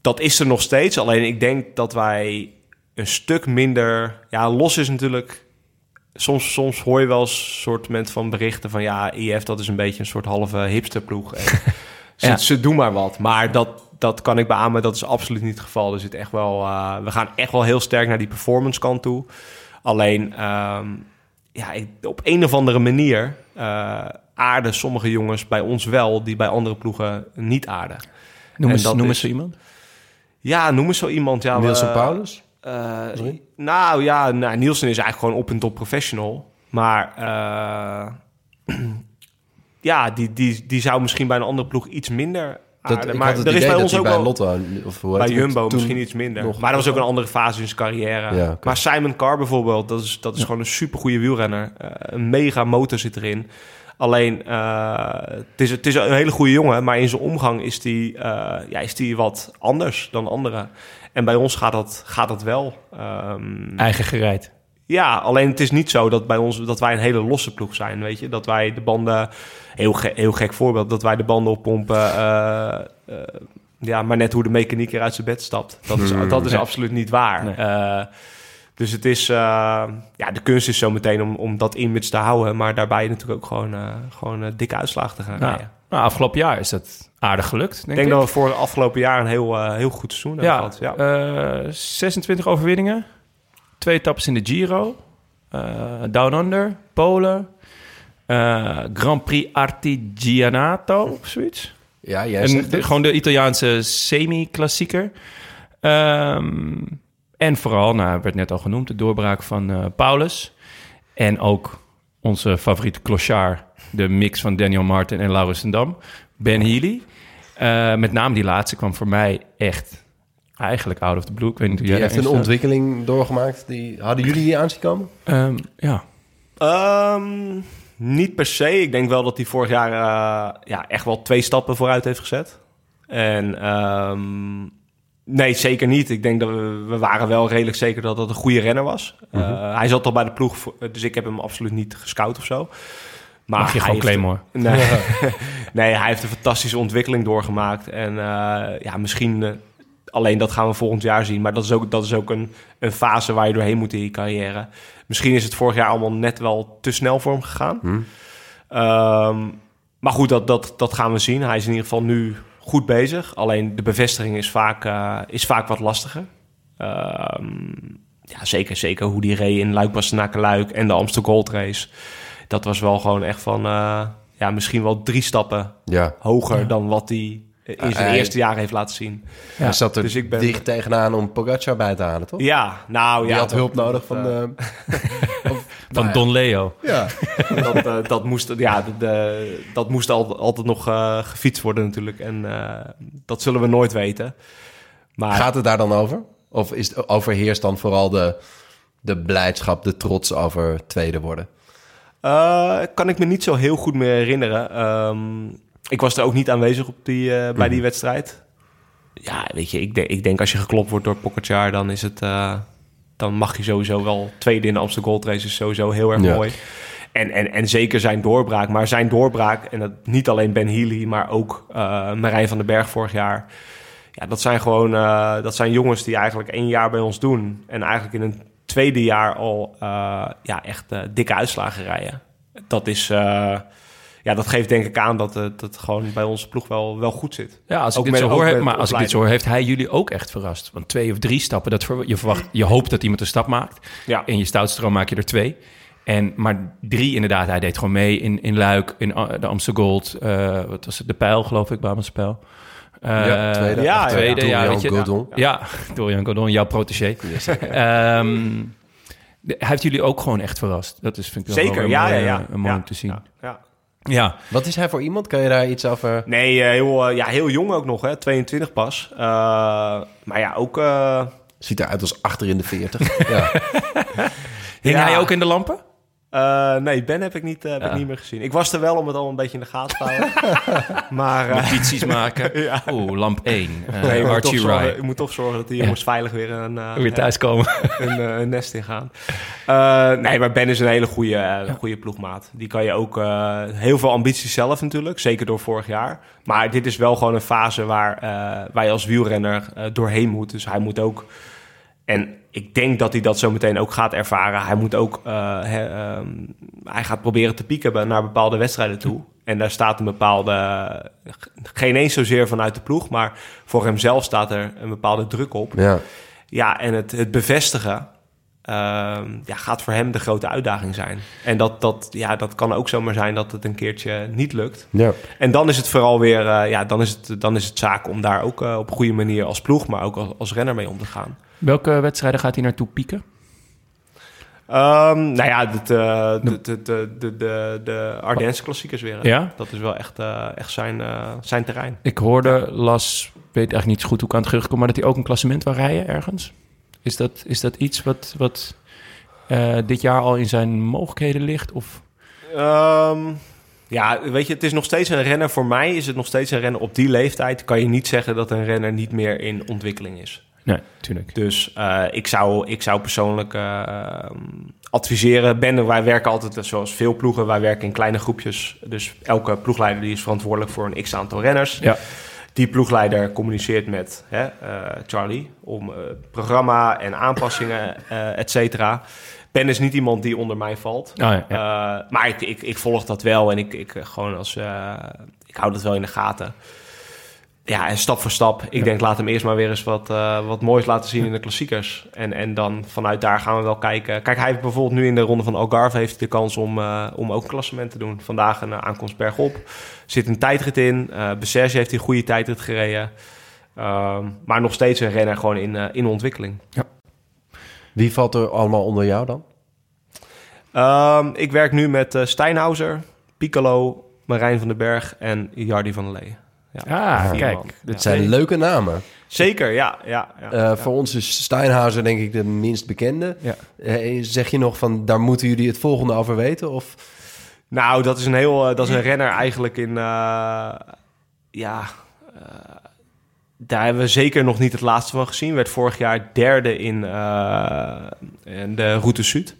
dat is er nog steeds. Alleen ik denk dat wij een stuk minder... Ja, los is natuurlijk... Soms, soms hoor je wel een soort van berichten van... ja, IF dat is een beetje een soort halve hipsterploeg. En <laughs> Ja. ze doen maar wat. Maar dat, dat kan ik beamen, dat is absoluut niet het geval. Er zit echt wel, eh, we gaan echt wel heel sterk naar die performance kant toe. Alleen, ehm, ja, op een of andere manier eh aarden sommige jongens bij ons wel... die bij andere ploegen niet aarden. Noem en eens, dat noem is- eens zo iemand. Ja, noem eens zo iemand. Ja, Nielsen Paulus? eh, nou ja, nou, Nielsen is eigenlijk gewoon op en top professional. Maar eh, <clears throat> ja, die, die, die zou misschien bij een andere ploeg iets minder Dat, ik maar had het er is idee bij dat ons ook bij. Lotto... Of hoe Bij Jumbo misschien iets minder. nog- maar dat was ook een andere fase in zijn carrière. Ja. Maar Simon Carr bijvoorbeeld, dat is, dat is gewoon een supergoeie wielrenner. Eh, een mega motor zit erin. Alleen, eh, het, is, het is een hele goede jongen, maar in zijn omgang is die, eh, ja, is die wat anders dan anderen. En bij ons gaat dat, gaat dat wel. Ehm, Eigen gereid. Ja, alleen het is niet zo dat, bij ons, dat wij een hele losse ploeg zijn, weet je. Dat wij de banden, heel, ge- heel gek voorbeeld, dat wij de banden oppompen. eh, ja, maar net hoe de mechaniek er uit zijn bed stapt. Dat is, dat is Nee. absoluut niet waar. Nee. Eh, dus het is, ja, de kunst is zo meteen om, om dat image te houden. Maar daarbij natuurlijk ook gewoon, gewoon dikke uitslagen te gaan Nou, rijden. nou, afgelopen jaar is dat aardig gelukt, denk Ik denk ik. dat we voor het afgelopen jaar een heel, heel goed seizoen hebben gehad. Ja. eh, 26 overwinningen. Twee etappes in de Giro. eh, Down Under, Polen. eh, Grand Prix Artigianato of zoiets. Ja, jij En de- gewoon de Italiaanse semi-klassieker. Ehm, en vooral, nou, werd net al genoemd, de doorbraak van eh, Paulus. En ook onze favoriete clochard, de mix van Daniel Martin en Laurens Dam. Ben Healy. Met name die laatste kwam voor mij echt eigenlijk out of the blue. Ik weet niet hoe Die jij heeft een staat. ontwikkeling doorgemaakt. Die, hadden jullie die aan zien komen? Ehm, ja, Ehm, niet per se. Ik denk wel dat hij vorig jaar eh, ja, echt wel twee stappen vooruit heeft gezet. En ehm, nee, zeker niet. Ik denk dat we, we waren wel redelijk zeker dat dat een goede renner was. Eh, hij zat al bij de ploeg, voor- dus ik heb hem absoluut niet gescout of zo. Maar mag je gewoon claimen hoor. Nee, <laughs> nee, hij heeft een fantastische ontwikkeling doorgemaakt. En eh, ja, misschien alleen dat gaan we volgend jaar zien. Maar dat is ook, dat is ook een, een fase waar je doorheen moet in je carrière. Misschien is het vorig jaar allemaal net wel te snel voor hem gegaan. Ehm, maar goed, dat, dat, dat gaan we zien. Hij is in ieder geval nu goed bezig. Alleen de bevestiging is vaak, eh, is vaak wat lastiger. Ehm, ja, zeker, zeker hoe die reed in Luik Bastenaken Luik en de Amstel Gold Race. Dat was wel gewoon echt van... eh, ja, misschien wel drie stappen Ja. hoger dan wat hij in zijn eerste jaar heeft laten zien. Hij zat er Dus ik ben- dicht tegenaan om Pogacar bij te halen, toch? Ja, nou Die ja. had dat- hulp nodig dat, van... eh, <laughs> of- Van nou Don Leo. Ja. <laughs> dat, eh, dat moest, ja, de, de- dat moest al, altijd nog eh, gefietst worden natuurlijk. En eh, dat zullen we nooit weten. Maar Gaat het daar dan over? Of is het, overheerst dan vooral de, de blijdschap, de trots over tweede worden? Eh, kan ik me niet zo heel goed meer herinneren. Ehm, ik was er ook niet aanwezig op die, eh, bij die wedstrijd. Ja, weet je, ik, denk- ik denk als je geklopt wordt door Pogacar, dan is het... eh, dan mag je sowieso wel tweede in de Amsterdam Gold Race is sowieso heel erg Ja. mooi. En, en, en zeker zijn doorbraak. Maar zijn doorbraak, en dat niet alleen Ben Healy, maar ook eh, Marijn van den Berg vorig jaar. Ja, dat zijn gewoon eh, dat zijn jongens die eigenlijk één jaar bij ons doen. En eigenlijk in een tweede jaar al eh, ja, echt dikke uitslagen rijden. Dat is... eh, ja, dat geeft denk ik aan dat het, dat het gewoon bij onze ploeg wel, wel goed zit. Ja, als ik dit zo hoor, maar als ik dit zo hoor, heeft hij jullie ook echt verrast. Want twee of drie stappen, dat ver- je verwacht, je hoopt dat iemand een stap maakt. Ja. In je stoutstroom maak je er twee. En, maar drie inderdaad, hij deed gewoon mee in, in Luik, in uh, de Amsterdam Gold. eh, wat was het, de pijl geloof ik, Brabants Pijl. Eh, Ja, tweede. ja, tweede, ja, Dorian weet je. Godon. Ja, <laughs> Dorian Godon, jouw protégé. <laughs> Ehm, de- hij heeft jullie ook gewoon echt verrast. Dat is, vind ik wel Zeker, wel ja, mooi, ja, eh, ja. mooi Ja, om te zien. Ja, ja. Wat is hij voor iemand? Kan je daar iets over... Nee, eh, heel, eh, ja, heel jong ook nog, hè? 22 pas. Eh, maar ja, ook... eh, Ziet eruit als achter in de 40. <laughs> ja. hing Ja. hij ook in de lampen? Eh, nee, Ben heb ik, niet, eh, heb ik niet meer gezien. Ik was er wel om het al een beetje in de gaten te houden. <laughs> maar Notities maken. <laughs> Ja. Oeh, lamp 1. Uh, nee, ik, moet toch Archie zorgen, ik moet toch zorgen dat die jongens veilig weer een, Weer thuiskomen. <laughs> een, een nest ingaan. Eh nee, maar Ben is een hele goede, goede ploegmaat. Die kan je ook... heel veel ambitie zelf natuurlijk, zeker door vorig jaar. Maar dit is wel gewoon een fase waar, waar je als wielrenner doorheen moet. Dus hij moet ook... En ik denk dat hij dat zo meteen ook gaat ervaren. Hij moet ook... eh, ehm, hij gaat proberen te pieken naar bepaalde wedstrijden toe. En daar staat een bepaalde... Geen eens zozeer vanuit de ploeg, maar voor hemzelf staat er een bepaalde druk op. ja. Ja, en het, het bevestigen ehm, ja, gaat voor hem de grote uitdaging zijn. En dat, dat, ja, dat kan ook zomaar zijn dat het een keertje niet lukt. Ja. En dan is het vooral weer, eh, ja, dan is het, dan is het zaak om daar ook eh, op een goede manier als ploeg, maar ook als, als renner mee om te gaan. Welke wedstrijden gaat hij naartoe pieken? Ehm, nou ja, het, de, de, de, de, de, de klassiekers weer. hè. Ja? Dat is wel echt, eh, echt zijn, eh, zijn terrein. Ik hoorde, las, weet eigenlijk niet zo goed hoe ik aan het terugkom, maar dat hij ook een klassement wil rijden ergens. Is dat, is dat iets wat, wat eh, dit jaar al in zijn mogelijkheden ligt? Of? Ehm, ja, weet je, het is nog steeds een renner. Voor mij is het nog steeds een renner. Op die leeftijd kan je niet zeggen dat een renner niet meer in ontwikkeling is. Nee, tuurlijk. Dus eh, ik, zou, ik zou persoonlijk eh, adviseren. Ben, wij werken altijd eh, zoals veel ploegen. Wij werken in kleine groepjes. Dus elke ploegleider die is verantwoordelijk voor een x aantal renners. Ja. Die ploegleider communiceert met hè, Charlie om programma en aanpassingen, et cetera. Ben is niet iemand die onder mij valt. Ah, ja, ja. Maar ik, ik, ik volg dat wel en ik, ik, gewoon als, ik hou dat wel in de gaten. Ja, en stap voor stap. Ik Ja. denk, laat hem eerst maar weer eens wat, uh, wat moois laten zien in de klassiekers. En, en dan vanuit daar gaan we wel kijken. Kijk, hij heeft bijvoorbeeld nu in de ronde van Algarve heeft de kans om, uh, om ook een klassement te doen. Vandaag een aankomst bergop. Zit een tijdrit in. Uh, Besserge heeft een goede tijdrit gereden. Ehm, maar nog steeds een renner gewoon in, in ontwikkeling. Wie valt er allemaal onder jou dan? Um, ik werk nu met Steinhauser, Piccolo, Marijn van den Berg en Jardi van der Lee. Ja, ah, kijk. Dat zijn leuke namen. Zeker, ja. ja, ja, Uh, ja. Voor ons is Steinhauser denk ik de minst bekende. Ja. Uh, zeg je nog van, daar moeten jullie het volgende over weten? Of? Nou, dat is een heel, uh, dat is een renner eigenlijk in, uh, ja, uh, daar hebben we zeker nog niet het laatste van gezien. Werd vorig jaar derde in, uh, in de Route Zuid.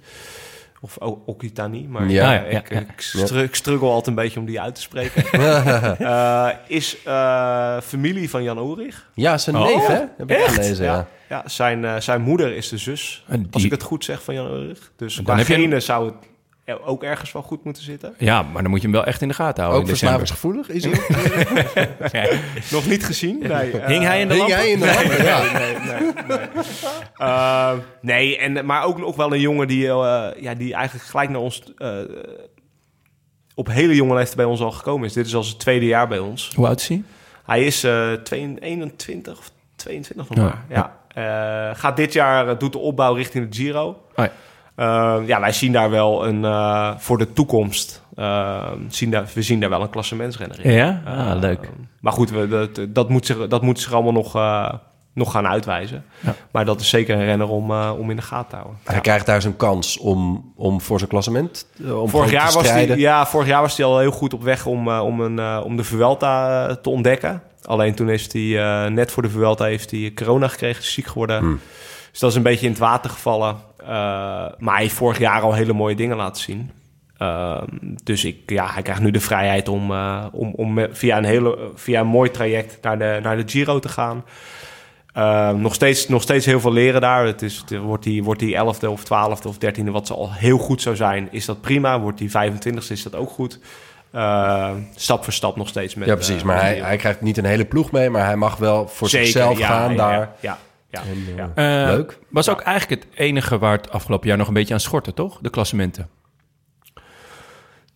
Of Occitanie, maar Ja, ja, ja, ik, ja. ik, stru ik struggle altijd een beetje om die uit te spreken. uh, <laughs> is uh, familie van Jan Ulrich. Ja, zijn Oh, neef, hè? Heb ik gelezen, ja. ja. ja zijn, uh, zijn moeder is de zus, als ik het goed zeg, van Jan Ulrich. Dus qua je- genen zou het ook ergens wel goed moeten zitten. Ja, maar dan moet je hem wel echt in de gaten houden Ook in verslavingsgevoelig is hij? <laughs> Nee. Nog niet gezien. Nee, uh, Hing hij in de Hing lampen? hij in de lampen? Ja. nee, nee, nee. Uh, <laughs> nee, en, maar ook nog wel een jongen die, uh, ja, die eigenlijk gelijk naar ons... Uh, op hele jonge leeftijd bij ons al gekomen is. Dit is al zijn tweede jaar bij ons. Hoe oud is hij? Hij is eh 22 21 of 22 nog Ja. maar. Ja. Eh, gaat dit jaar, eh, doet de opbouw richting de Giro. Oh ja. Eh, ja, wij zien daar wel een, eh, voor de toekomst, eh, zien daar, we zien daar wel een klassementsrenner in. Ja? Ah, Eh, leuk. Maar goed, we, dat, dat, moet zich, dat moet zich allemaal nog, eh, nog gaan uitwijzen. Ja. Maar dat is zeker een renner om, eh, om in de gaten te houden. Hij krijgt daar zijn kans om, om voor zijn klassement om Vorig jaar, te was hij, strijden. ja, vorig jaar was hij al heel goed op weg om, om, een, om de Vuelta te ontdekken. Alleen toen heeft hij net voor de Vuelta heeft hij corona gekregen, is ziek geworden. Hmm. Dus dat is een beetje in het water gevallen. Eh, maar hij heeft vorig jaar al hele mooie dingen laten zien. Ehm, dus ik, ja, hij krijgt nu de vrijheid om, eh, om, om via, een hele, via een mooi traject naar de, naar de Giro te gaan. Ehm, nog, steeds, nog steeds heel veel leren daar. Het is, het, wordt hij wordt die 11e of 12e of 13e, wat ze al heel goed zou zijn, is dat prima. Wordt die 25e, is dat ook goed. Ehm, stap voor stap nog steeds met. Ja, precies. eh, Maar hij, die- hij krijgt niet een hele ploeg mee, maar hij mag wel voor Zeker, zichzelf ja, gaan ja, daar. Ja, ja, ja. En, ja. eh, Eh, Leuk. Was ook eigenlijk het enige waar het afgelopen jaar nog een beetje aan schortte, toch? De klassementen.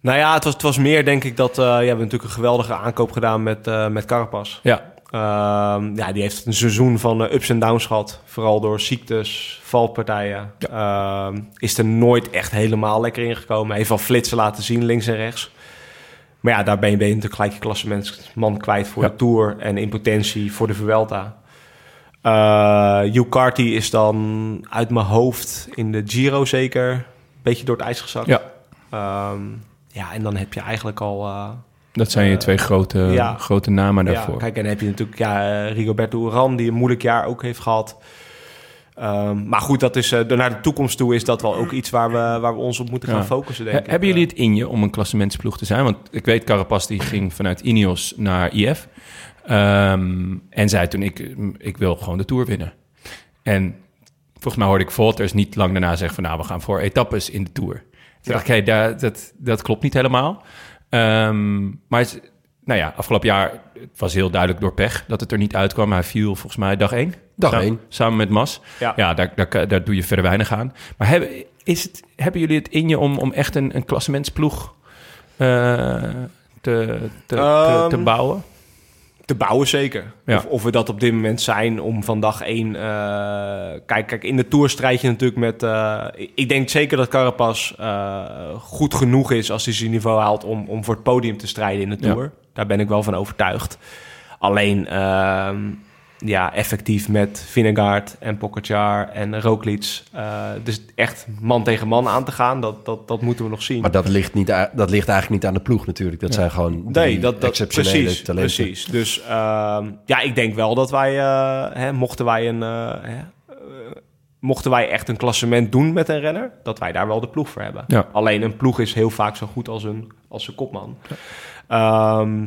Nou ja, het was, het was meer denk ik dat... eh, ja, we hebben natuurlijk een geweldige aankoop gedaan met, eh met Carapaz. Ja. Ehm, ja, die heeft een seizoen van eh, ups en downs gehad. Vooral door ziektes, valpartijen. Ehm, is er nooit echt helemaal lekker ingekomen. Heeft wel flitsen laten zien, links en rechts. Maar ja, daar ben je, ben je natuurlijk gelijk je klassementsman kwijt voor Ja. de Tour. En in potentie voor de Vuelta. Eh Hugh Carty is dan uit mijn hoofd in de Giro zeker... een beetje door het ijs gezakt. Ja. Ehm, ja, en dan heb je eigenlijk al... eh, Dat zijn je Eh, twee grote, ja. grote namen daarvoor. ja, kijk, en dan heb je natuurlijk ja, Rigoberto Uran, die een moeilijk jaar ook heeft gehad. Ehm, maar goed, dat is, eh, naar de toekomst toe is dat wel ook iets waar we, waar we ons op moeten gaan Ja. focussen, denk He- ik. hebben jullie het in je om een klassementsploeg te zijn? Want ik weet, Carapaz die ging vanuit Ineos naar IF. Ehm, en zei toen, ik, ik wil gewoon de Tour winnen. En volgens mij hoorde ik Volters niet lang daarna zeggen van... nou, we gaan voor etappes in de Tour. Toen Ja. dacht ik, hey, daar- dat, dat klopt niet helemaal. Ehm, maar nou ja, afgelopen jaar het was heel duidelijk door pech dat het er niet uitkwam. Hij viel volgens mij dag één. Dag Samen- één. Samen met Mas. Ja. Ja, daar, daar, daar doe je verder weinig aan. Maar hebben, is het, hebben jullie het in je om, om echt een, een klassementsploeg eh, te, te, te, Ehm, te bouwen? Te bouwen zeker. Ja. Of, of we dat op dit moment zijn om van dag één... eh, kijk, kijk, in de Tour strijd je natuurlijk met... eh, ik- denk zeker dat Carapaz eh, goed genoeg is als hij zijn niveau haalt... om, om voor het podium te strijden in de Ja. Tour. Daar ben ik wel van overtuigd. Alleen, ehm, ja, effectief met Vinegaard en Pogacar en Roglic... eh, dus echt man tegen man aan te gaan, dat, dat, dat moeten we nog zien. Maar dat ligt, niet, dat ligt eigenlijk niet aan de ploeg natuurlijk. Dat zijn gewoon Nee, dat, dat exceptionele precies, talenten. precies. Dus ehm, ja, ik denk wel dat wij, eh, hè, mochten wij een, eh, hè, mochten wij echt een klassement doen met een renner, dat wij daar wel de ploeg voor hebben. Ja. Alleen een ploeg is heel vaak zo goed als een, als een kopman. Ehm,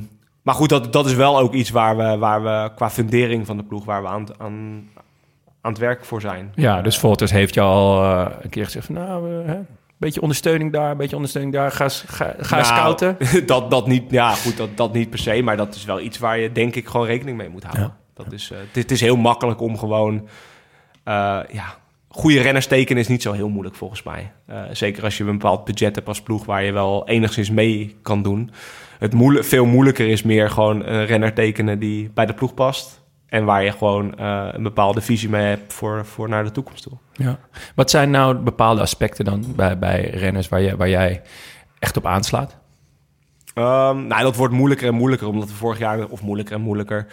maar goed, dat, dat is wel ook iets waar we, waar we qua fundering van de ploeg, waar we aan, het- aan, aan het werk voor zijn. Ja, dus Volters heeft je al eh, een keer gezegd van... nou, hè, een beetje ondersteuning daar, een beetje ondersteuning daar. Ga, ga, ga Nou, scouten. <laughs> dat, dat niet, ja, goed, dat, dat niet per se, maar dat is wel iets waar je denk ik gewoon rekening mee moet houden. Ja. Dat is, eh, het, is- het is heel makkelijk om gewoon, ja, goede renners tekenen is niet zo heel moeilijk volgens mij. Zeker als je een bepaald budget hebt als ploeg waar je wel enigszins mee kan doen. Het moeilijk, veel moeilijker is meer gewoon een renner tekenen die bij de ploeg past. En waar je gewoon eh, een bepaalde visie mee hebt voor, voor naar de toekomst toe. Ja. Wat zijn nou bepaalde aspecten dan bij, bij renners waar, je, waar jij echt op aanslaat? Ehm, nou, dat wordt moeilijker en moeilijker, omdat we vorig jaar, of moeilijker en moeilijker.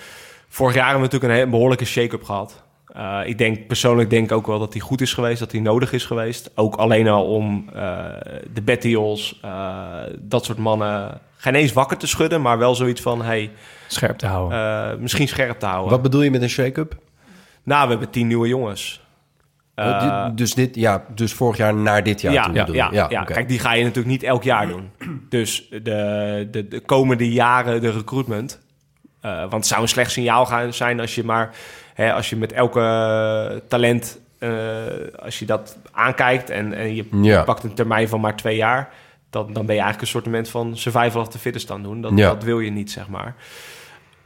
Vorig jaar hebben we natuurlijk een, he- behoorlijke shake-up gehad. Eh, ik denk persoonlijk denk ik ook wel dat die goed is geweest, dat die nodig is geweest. Ook alleen al om eh, de Bettios, eh, dat soort mannen, geen eens wakker te schudden, maar wel zoiets van, hey, Scherp te houden. eh, misschien scherp te houden. Wat bedoel je met een shake-up? Nou, we hebben tien nieuwe jongens. Oh, Eh, dus, dit, ja, dus vorig jaar naar dit jaar ja, toe ja, ja, kijk, die ga je natuurlijk niet elk jaar doen. <clears throat> Dus de, de, de komende jaren de recruitment. eh, want het zou een slecht signaal gaan zijn als je maar... Hè, als je met elke talent... eh, als je dat aankijkt en, en je Ja. pakt een termijn van maar twee jaar... Dan, dan ben je eigenlijk een soort van survival of the fittest aan doen. Dat, Ja. dat wil je niet, zeg maar.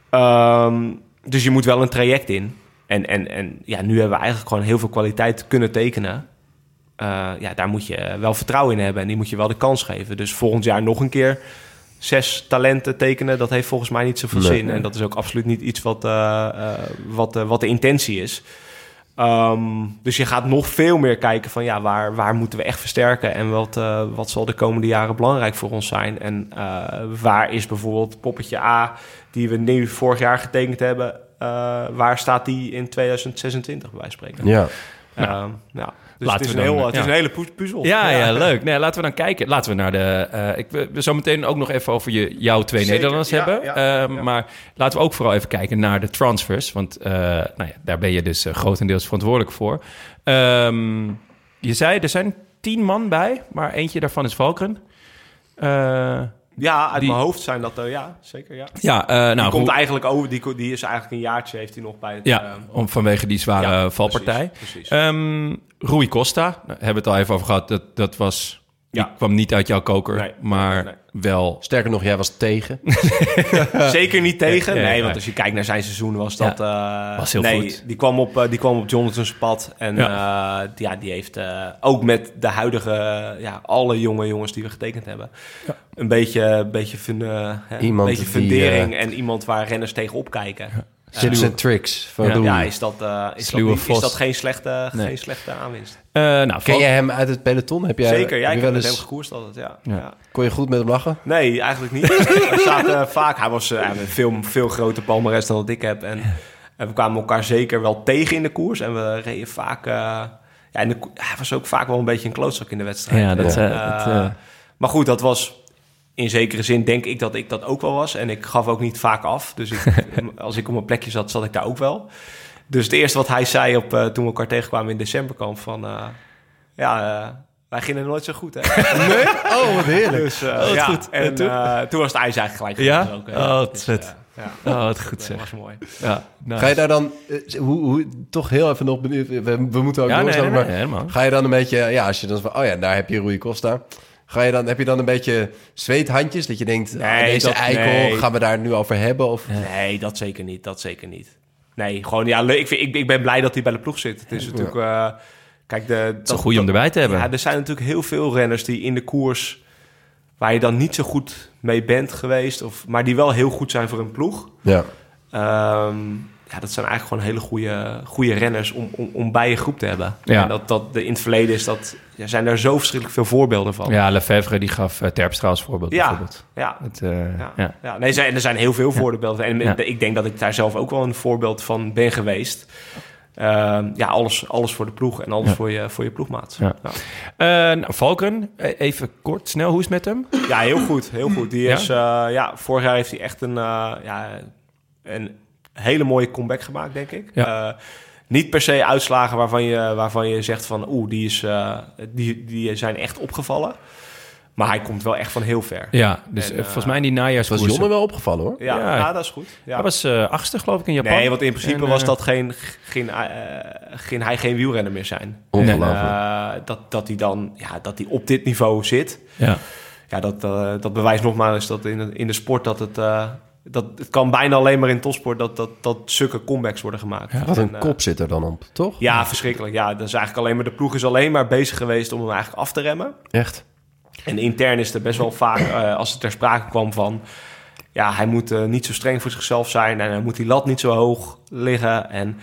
Ehm, dus je moet wel een traject in. En, en, en ja, nu hebben we eigenlijk gewoon heel veel kwaliteit kunnen tekenen. eh, ja, daar moet je wel vertrouwen in hebben en die moet je wel de kans geven. Dus volgend jaar nog een keer zes talenten tekenen, dat heeft volgens mij niet zoveel Nee. zin. En dat is ook absoluut niet iets wat, eh, eh, wat, eh, wat de intentie is. Ehm, dus je gaat nog veel meer kijken van ja, waar, waar moeten we echt versterken en wat, wat zal de komende jaren belangrijk voor ons zijn. En waar is bijvoorbeeld poppetje A, die we nu vorig jaar getekend hebben, waar staat die in 2026 bij wijze van spreken? Ja. Ehm, ja. Dus Laten het is, we een, heel, het is een hele puzzel. <laughs> Ja, ja, leuk. Nee, laten we dan kijken. Laten we naar de. eh ik wil zo meteen ook nog even over je, jouw twee Zeker, Nederlanders ja, hebben. Ehm. Maar laten we ook vooral even kijken naar de transfers. Want eh, nou ja, daar ben je dus eh, grotendeels verantwoordelijk voor. Ehm, je zei, er zijn tien man bij, maar eentje daarvan is Valken. Eh, Ja, uit Die- mijn hoofd zijn dat er, ja, zeker, ja. ja, eh, nou, die komt eigenlijk over, die, die is eigenlijk een jaartje, heeft hij nog bij het... ja, eh, om, vanwege die zware ja, valpartij. Precies, precies. Ehm Rui Costa, daar hebben we het al even over gehad. Dat, dat was. Die Ja. kwam niet uit jouw koker, Nee, maar nee, wel. Sterker nog, jij was tegen. <laughs> Zeker niet tegen. Ja, ja, nee, ja. want als je kijkt naar zijn seizoen was dat... eh, Was heel nee, goed. Die kwam op, eh, die kwam op Jonathan's pad. En Ja. ja, die, ja, die heeft eh, ook met de huidige... eh, ja, alle jonge jongens die we getekend hebben... een beetje, beetje, fun, eh, hè, een beetje die, fundering... eh, en iemand waar renners tegen opkijken. Tips en tricks van Ja. Is dat, eh, is, dat Sluwe niet- is Vos. dat geen slechte, Nee. geen slechte aanwinst? Eh, nou, Ken jij hem uit het peloton? Heb jij, Zeker, ja, heb ik je heb wel met eens, hem gekoerst altijd, ja. Ja. ja. Kon je goed met hem lachen? Nee, eigenlijk niet. <laughs> we zaten vaak... Hij was eh, een veel, veel groter palmares dan dat ik heb. En, en we kwamen elkaar zeker wel tegen in de koers. En we reden vaak... eh, ja, in de, hij was ook vaak wel een beetje een klootzak in de wedstrijd. Ja, dat, En, eh, eh, dat, eh, Maar goed, dat was... In zekere zin denk ik dat ik dat ook wel was. En ik gaf ook niet vaak af. Dus ik, <laughs> als ik op mijn plekje zat, zat ik daar ook wel. Dus het eerste wat hij zei op, eh, toen we elkaar tegenkwamen in decemberkamp... van eh, ja, eh, wij gingen nooit zo goed, hè? <laughs> Nee? Oh, wat heerlijk. Dus, eh, wat ja, goed. En En toen? eh, toen was het ijs eigenlijk gelijk Ja? Oh, wat Dus, vet. ja, Oh, wat goed dat zeg. was mooi. Ja, nice. Ga je daar dan, hoe, hoe, toch heel even nog benieuwd, we, we moeten ook Ja, nee, doorstaan, nee, nee, maar ga je dan een beetje, ja, als je dan van, oh ja, daar heb je Rui Costa. Ga je dan, heb je dan een beetje zweethandjes, dat je denkt, ah, deze dat- eikel, nee. gaan we daar nu over hebben? Of, Nee, dat zeker niet. Dat zeker niet. Nee, gewoon ja, leuk. Ik, vind, ik, ik ben blij dat hij bij de ploeg zit. Het is natuurlijk... eh, kijk, de, Het is een goeie om erbij te hebben. Ja, er zijn natuurlijk heel veel renners die in de koers... waar je dan niet zo goed mee bent geweest... Of, maar die wel heel goed zijn voor een ploeg. Ja. Ehm, ja, dat zijn eigenlijk gewoon hele goede, goede renners om, om, om bij je groep te hebben. Ja. En dat, dat de, in het verleden is dat, ja, zijn daar zo verschrikkelijk veel voorbeelden van. Ja, Lefebvre die gaf uh, Terpstra als voorbeeld Ja. bijvoorbeeld. ja. Het, uh, Ja, ja. ja. nee, er zijn, er zijn heel veel voorbeelden. En ik denk dat ik daar zelf ook wel een voorbeeld van ben geweest. Ehm, ja, alles, alles voor de ploeg en alles Ja. voor, je, voor je ploegmaat. Ja. Ja. Uh, nou, Valken, e- even kort, snel, hoe is het met hem? Ja, heel goed. Heel goed. Die is, ja? ja, vorig jaar heeft hij echt een, ja, een hele mooie comeback gemaakt, denk ik. Ja. Niet per se uitslagen waarvan je, waarvan je zegt van... oeh, die, is, uh, die, die zijn echt opgevallen. Maar hij komt wel echt van heel ver. Ja, dus En, uh, volgens mij in die was najaarskoers... Jonne wel opgevallen, hoor. Ja, Ja. ja. dat is goed. Ja. Hij was uh, achtste, geloof ik, in Japan. Nee, want in principe En, was dat geen, geen, uh, ging hij geen wielrenner meer zijn. Ongelooflijk. Uh, dat, dat hij dan ja, dat hij op dit niveau zit. Ja. Ja, dat, uh, dat bewijst nogmaals dat in in de sport dat het... Dat, het kan bijna alleen maar in topsport dat, dat, dat zulke comebacks worden gemaakt. Ja, Wat een En, kop zit er dan op, toch? Ja, verschrikkelijk. Ja, dat is eigenlijk alleen maar, de ploeg is alleen maar bezig geweest om hem eigenlijk af te remmen. Echt? En intern is er best wel vaak, uh, als het ter sprake kwam van... Ja, hij moet uh, niet zo streng voor zichzelf zijn en hij moet die lat niet zo hoog liggen. En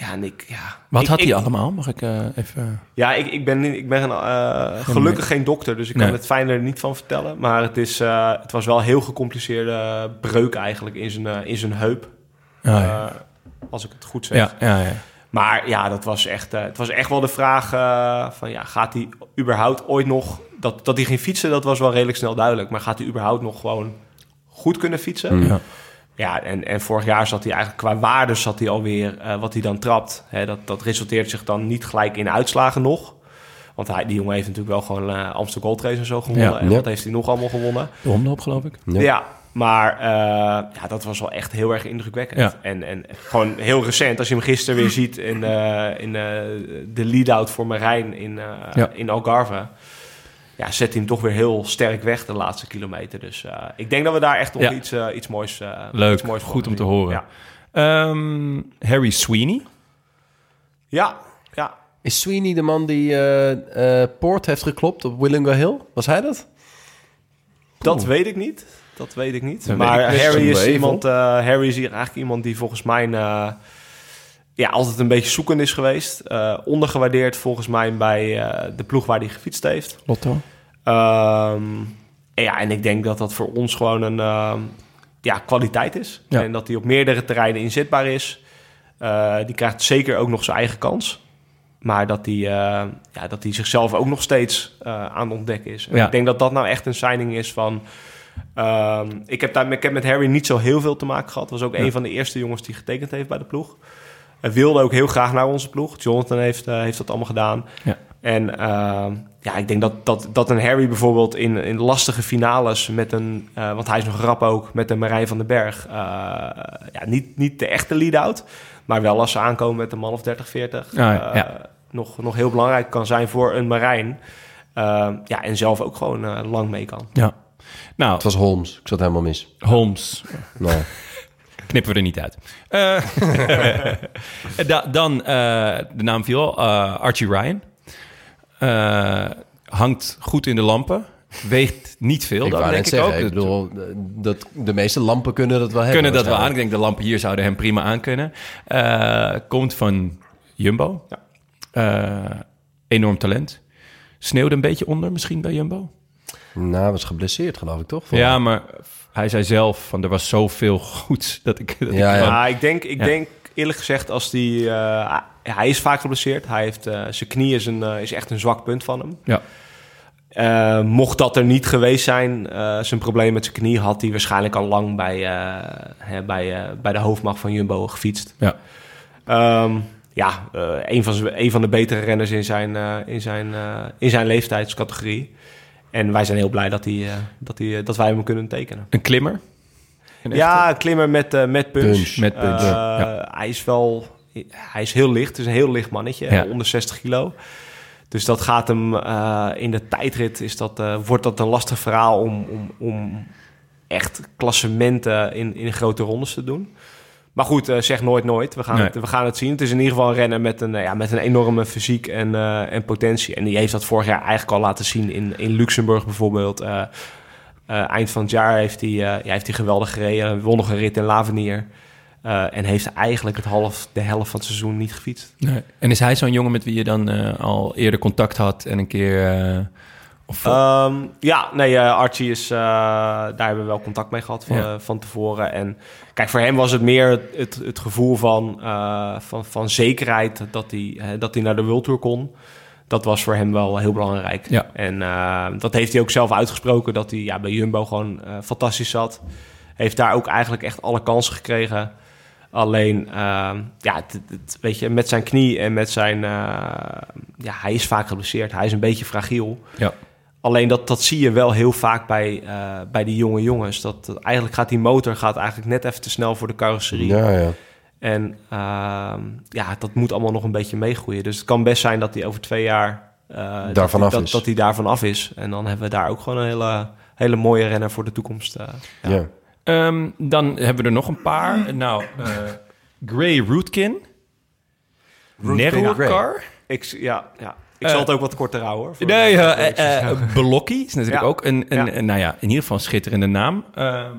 ja, en ik... Ja, Wat ik, had ik, hij allemaal? Mag ik uh, even... Ja, ik, ik ben, ik ben uh, gelukkig geen dokter, dus ik kan het fijn er niet van vertellen. Maar het, is, uh, het was wel een heel gecompliceerde breuk eigenlijk in zijn, in zijn heup. Oh, ja. als ik het goed zeg. Ja, ja, ja. Maar ja, dat was echt, het was echt wel de vraag van ja, gaat hij überhaupt ooit nog... Dat, dat hij ging fietsen, dat was wel redelijk snel duidelijk. Maar gaat hij überhaupt nog gewoon goed kunnen fietsen? Mm. Ja. Ja, en, en vorig jaar zat hij eigenlijk qua waarde zat hij alweer uh, wat hij dan trapt. Hè, dat, dat resulteert zich dan niet gelijk in uitslagen nog. Want hij, die jongen heeft natuurlijk wel gewoon uh, Amsterdam Gold Race en zo gewonnen. Ja. En Ja. wat heeft hij nog allemaal gewonnen? De omloop, geloof ik. Ja. Ja, maar uh, ja, dat was wel echt heel erg indrukwekkend. En, en gewoon heel recent, als je hem gisteren weer ziet in, in de lead-out voor Marijn in, in Algarve. Ja, zet hij hem toch weer heel sterk weg de laatste kilometer. Dus uh, ik denk dat we daar echt nog Ja. iets, uh, iets moois uh, Leuk, iets moois voor goed om te horen. Ja, Um, Harry Sweeney. ja. ja. Is Sweeney de man die eh, eh, Poort heeft geklopt op Willinga Hill? Was hij dat? Dat weet ik niet. Dat weet ik niet. Dat maar ik Harry, is iemand, eh, Harry is hier eigenlijk iemand die volgens mij eh, ja, altijd een beetje zoekend is geweest. Eh, ondergewaardeerd volgens mij bij eh, de ploeg waar hij gefietst heeft. Lotto. Ehm, en ja, en ik denk dat dat voor ons gewoon een ehm, ja, kwaliteit is. Ja. En dat hij op meerdere terreinen inzetbaar is. Eh, die krijgt zeker ook nog zijn eigen kans. Maar dat hij, ja, dat hij zichzelf ook nog steeds aan het ontdekken is. En Ja. Ik denk dat dat nou echt een signing is van... ehm, ik, heb daar, ik heb met Harry niet zo heel veel te maken gehad. Was ook Ja. een van de eerste jongens die getekend heeft bij de ploeg. Hij wilde ook heel graag naar onze ploeg. Jonathan heeft, eh, heeft dat allemaal gedaan. Ja. En ehm, ja, ik denk dat, dat, dat een Harry bijvoorbeeld in, in lastige finales met een... eh, want hij is nog rap ook, met een Marijn van den Berg. eh, ja, niet, niet de echte lead-out. Maar wel als ze aankomen met een man of 30, 40. Ah, ja, eh, ja. nog, nog heel belangrijk kan zijn voor een Marijn. Eh, ja, en zelf ook gewoon eh, lang mee kan. Ja. Nou, Het was Holmes. Ik zat helemaal mis. Holmes. Nou, Knippen we er niet uit. Eh, <laughs> da- dan, eh, de naam viel al, eh, Archie Ryan. Eh, hangt goed in de lampen. Weegt niet veel, ik dan wou denk net ik zeggen, ook. ik bedoel, dat, de meeste lampen kunnen dat wel hebben. kunnen dat wel aan. Ik denk de lampen hier zouden hem prima aan kunnen. Eh, komt van Jumbo. Ja. Eh, enorm talent. Sneeuwde een beetje onder misschien bij Jumbo. Nou, was geblesseerd, geloof ik, toch? Ja, maar hij zei zelf van er was zoveel goeds dat ik... Dat ik Ja, gewoon- Ja, ik denk, ik Ja. denk eerlijk gezegd als die... eh, hij is vaak geblesseerd. Hij heeft, eh, zijn knie is, een, eh, is echt een zwak punt van hem. ja. Eh, mocht dat er niet geweest zijn, eh, zijn probleem met zijn knie... had hij waarschijnlijk al lang bij, eh, hè, bij, eh, bij de hoofdmacht van Jumbo gefietst. Ja. Ehm, ja, eh, een, van zijn, een van de betere renners in zijn, eh, in zijn, eh, in zijn leeftijdscategorie. En wij zijn heel blij dat, hij, eh, dat, hij, eh, dat wij hem kunnen tekenen. Een klimmer. Een Ja, een klimmer met, eh, met punch. Punch. Met punch, ja. Hij is wel... Hij is heel licht. Het is een heel licht mannetje. Ja. Onder 60 kilo. Dus dat gaat hem... eh, in de tijdrit is dat, eh, wordt dat een lastig verhaal... om, om, om echt klassementen in, in grote rondes te doen. Maar goed, eh, zeg nooit nooit. We gaan, Nee. het, we gaan het zien. Het is in ieder geval een renner met een, eh, ja, met een enorme fysiek en, eh, en potentie. En die heeft dat vorig jaar eigenlijk al laten zien in, in Luxemburg bijvoorbeeld. Eind van het jaar heeft hij, ja, heeft hij geweldig gereden. Won nog een rit in Lavenier. Eh, en heeft eigenlijk het half, de helft van het seizoen niet gefietst. Nee. En is hij zo'n jongen met wie je dan al eerder contact had en een keer... eh, of, Ehm, ja, nee, Archie is... daar hebben we wel contact mee gehad van, Ja. van tevoren. En kijk, voor hem was het meer het, het gevoel van, eh, van, van zekerheid... Dat hij, hè, dat hij naar de World Tour kon. Dat was voor hem wel heel belangrijk. Ja. En eh, dat heeft hij ook zelf uitgesproken... dat hij ja, bij Jumbo gewoon eh, fantastisch zat. Heeft daar ook eigenlijk echt alle kansen gekregen... Alleen, ja, het, het- weet je, met zijn knie en met zijn... ja, hij is vaak geblesseerd. Hij is een beetje fragiel. ja. Alleen dat, dat zie je wel heel vaak bij, eh, bij die jonge jongens. Dat, dat eigenlijk gaat die motor gaat eigenlijk net even te snel voor de carrosserie. Ja, ja. En ehm, ja, dat moet allemaal nog een beetje meegroeien. Dus het kan best zijn dat hij over twee jaar... eh, Daarvan dat, af dat, is. Dat hij daarvan af is. En dan hebben we daar ook gewoon een hele, hele mooie renner voor de toekomst. eh. ja. Ehm, dan hebben we er nog een paar. Nou, eh Gray Rootkin. Nerukar. Ik, ja, ja. Ik Eh, zal het ook wat korter houden. Hoor, Nee, eh eh, eh, Belocchi is natuurlijk Ja. ook een, een, Ja. een, nou ja, in ieder geval een schitterende naam. Ehm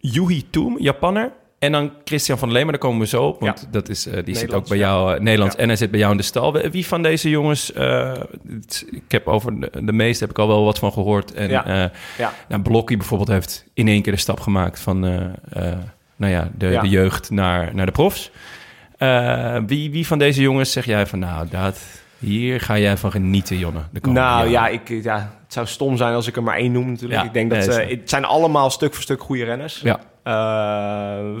Yuhi Toom, Japanner. En dan Christian van Lee, maar daar komen we zo op. Want Ja. dat is, eh, die zit ook bij jou, eh, Nederlands. Ja. En hij zit bij jou in de stal. Wie van deze jongens, eh, het- ik heb over de, de meeste heb ik al wel wat van gehoord. En Ja. eh Ja. nou, Belocchi bijvoorbeeld heeft in één keer de stap gemaakt van eh, eh, nou ja, de, Ja. de jeugd naar, naar de profs. Eh, wie, wie van deze jongens zeg jij van, nou, dat, hier ga jij van genieten, Jonne? Nou jaren? ja, ik, ja, het zou stom zijn als ik er maar één noem natuurlijk. Ja, ik denk dat nee, ze, is- het zijn allemaal stuk voor stuk goede renners. Ja. Eh,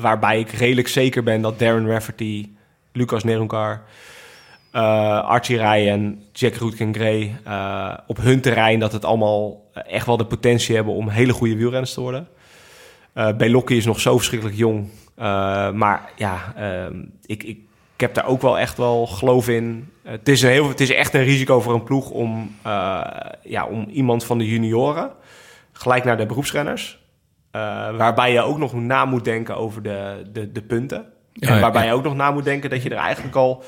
waarbij ik redelijk zeker ben dat Darren Rafferty, Lucas Nerunkar, eh, Archie Ryan, Jack Roetken Gray eh, op hun terrein dat het allemaal echt wel de potentie hebben om hele goede wielrenners te worden. Eh Belocchi is nog zo verschrikkelijk jong. Eh, maar ja, ehm, ik, ik, ik heb daar ook wel echt wel geloof in. Het, is een heel, het is echt een risico voor een ploeg om, eh, ja, om iemand van de junioren gelijk naar de beroepsrenners. eh, waarbij je ook nog na moet denken over de, de, de punten. Ja, en waarbij ja. je ook nog na moet denken dat je er eigenlijk al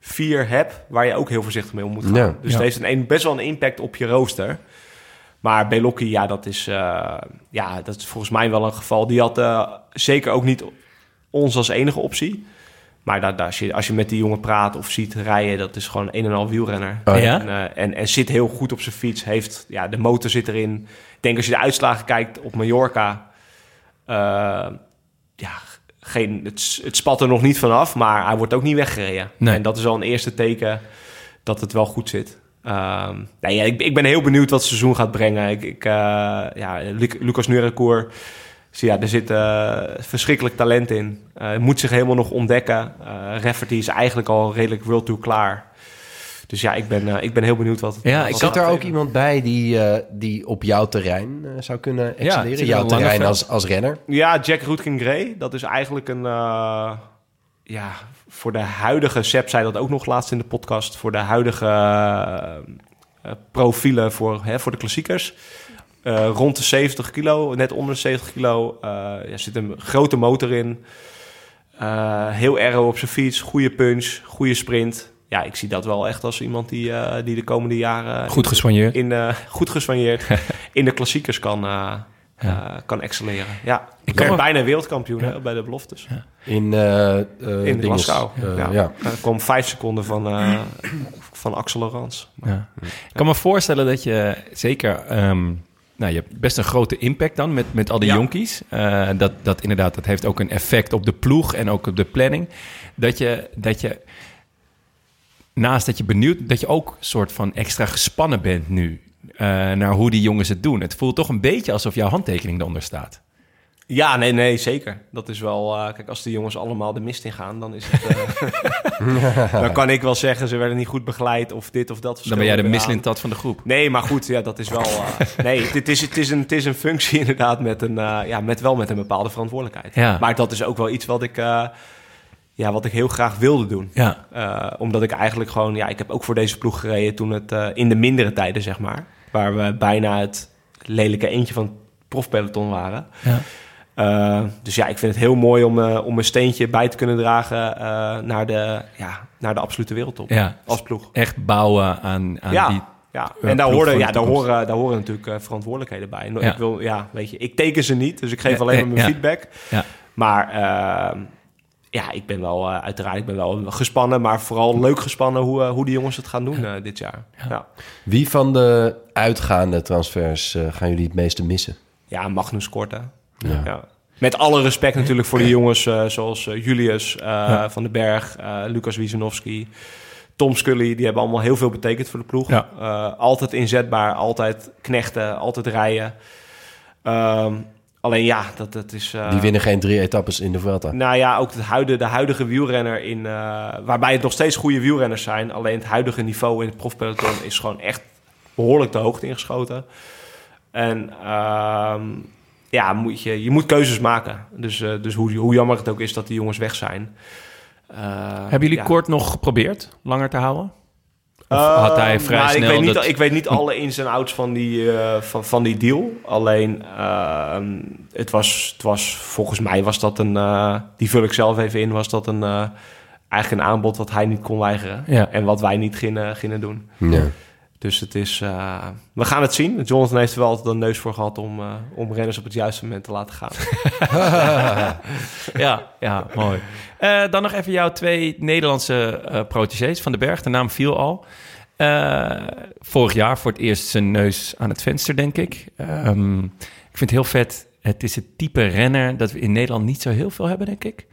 vier hebt waar je ook heel voorzichtig mee om moet gaan. Ja. Dus Ja. het heeft een, een- best wel een impact op je rooster. Maar Belocchi, ja, dat is, eh, ja, dat is volgens mij wel een geval. Die had zeker ook niet ons als enige optie. Maar daar, daar, als, je, als je met die jongen praat of ziet rijden, dat is gewoon een en al wielrenner. Oh, ja? En, eh, en, en zit heel goed op zijn fiets. Heeft, ja, de motor zit erin. Ik denk als je de uitslagen kijkt op Mallorca... eh, ja, geen, het, het spat er nog niet vanaf, maar hij wordt ook niet weggereden. Nee. En dat is al een eerste teken dat het wel goed zit. Ehm, nee, ja, ik, ik ben heel benieuwd wat het seizoen gaat brengen. Ik, ik, eh, ja, Luc- Lucas Nurenkoer, dus ja, er zit eh, verschrikkelijk talent in. Eh, Hij moet zich helemaal nog ontdekken. Eh Rafferty is eigenlijk al redelijk World Tour klaar. Dus ja, ik ben, ik ben heel benieuwd wat... Ja, wat ik het Zit gaat er ook iemand bij die, eh, die op jouw terrein eh, zou kunnen excelleren? er jouw terrein als, als renner? Ja, Jack Roetkin Gray. Dat is eigenlijk een... eh, ja, voor de huidige... Seb zei dat ook nog laatst in de podcast. Voor de huidige profielen voor, hè, voor de klassiekers. Eh, rond de 70 kilo, net onder de 70 kilo. eh ja, zit een grote motor in. Eh, heel aero op zijn fiets. Goede punch, goede sprint. Ja, ik zie dat wel echt als iemand die, eh, die de komende jaren... Goed gesoigneerd. In, eh, <laughs> goed geswanjeerd. <laughs> in de klassiekers kan, eh, eh, kan excelleren. Ja, ik me- bijna wereldkampioen hè, bij de beloftes. In, eh, eh, In dinges. Glasgow. Ja. ja. Er kwam vijf seconden van, eh, van Axel Laurens. Ja. Ik kan me voorstellen dat je zeker... ehm, nou, je hebt best een grote impact dan met, met al die Ja. jonkies. Eh, dat, dat inderdaad, dat heeft ook een effect op de ploeg en ook op de planning. Dat je, dat je naast dat je benieuwd, dat je ook soort van extra gespannen bent nu eh, naar hoe die jongens het doen. Het voelt toch een beetje alsof jouw handtekening eronder staat. Ja, nee, nee, zeker. Dat is wel... eh, kijk, als de jongens allemaal de mist in gaan, dan is het... eh, <laughs> dan kan ik wel zeggen, ze werden niet goed begeleid of dit of dat. Dan ben jij de mislintat van de groep. Nee, maar goed, ja, dat is wel... eh, <laughs> nee, het is, het, is een, het is een functie <laughs> inderdaad met een... eh, ja, met wel met een bepaalde verantwoordelijkheid. Ja. Maar dat is ook wel iets wat ik... eh, ja, wat ik heel graag wilde doen. Ja, Eh, omdat ik eigenlijk gewoon, ja, ik heb ook voor deze ploeg gereden toen het eh, in de mindere tijden, zeg maar, waar we bijna het lelijke eentje van het profpeloton waren. ja. Eh, dus ja, ik vind het heel mooi om, eh, om een steentje bij te kunnen dragen eh, naar, de, ja, naar de absolute wereldtop ja. als ploeg. Echt bouwen aan, aan Ja. die... Ja, en daar horen, ja, daar, horen, daar horen natuurlijk eh, verantwoordelijkheden bij. En Ja. Ik wil, ja, weet je, ik teken ze niet, dus ik geef Ja, alleen maar mijn ja. feedback. Ja. Maar eh, ja, ik ben wel, eh, uiteraard, ik ben wel gespannen, maar vooral leuk gespannen hoe, hoe die jongens het gaan doen eh, dit jaar. Ja. Ja. Wie van de uitgaande transfers eh, gaan jullie het meeste missen? Magnus Korte. Ja. Ja. Met alle respect natuurlijk voor de jongens eh, zoals eh, Julius eh, van den Berg, Lucas Wiesenowski, Tom Scully. Die hebben allemaal heel veel betekend voor de ploeg. Ja. Altijd inzetbaar, altijd knechten, altijd rijden. Ehm, alleen ja, dat, dat is... Die winnen geen drie etappes in de Vuelta. Nou ja, ook het huidige, de huidige wielrenner in... waarbij het nog steeds goede wielrenners zijn. Alleen het huidige niveau in het profpeloton is gewoon echt behoorlijk de hoogte ingeschoten. En ehm, ja, moet je, je moet keuzes maken. Dus, eh, dus hoe, hoe jammer het ook is dat die jongens weg zijn. Eh, Hebben jullie ja. Kort nog geprobeerd langer te houden? Of had hij vrij nou, snel Ik weet, niet, dat- ik weet niet alle ins en outs van die, eh, van, van die deal. Alleen, ehm, het, was, het was, volgens mij was dat een... eh, die vul ik zelf even in, was dat een... eh, eigenlijk een aanbod wat hij niet kon weigeren. Ja. En wat wij niet gingen, gingen doen. Ja. Dus het is... eh, we gaan het zien. Jonathan heeft er wel altijd een neus voor gehad om, eh, om renners op het juiste moment te laten gaan. <laughs> ja, ja, mooi. Eh, dan nog even jouw twee Nederlandse protégés van de berg. De naam viel al. Vorig jaar voor het eerst zijn neus aan het venster, denk ik. Ehm, ik vind het heel vet. Het is het type renner dat we in Nederland niet zo heel veel hebben, denk ik.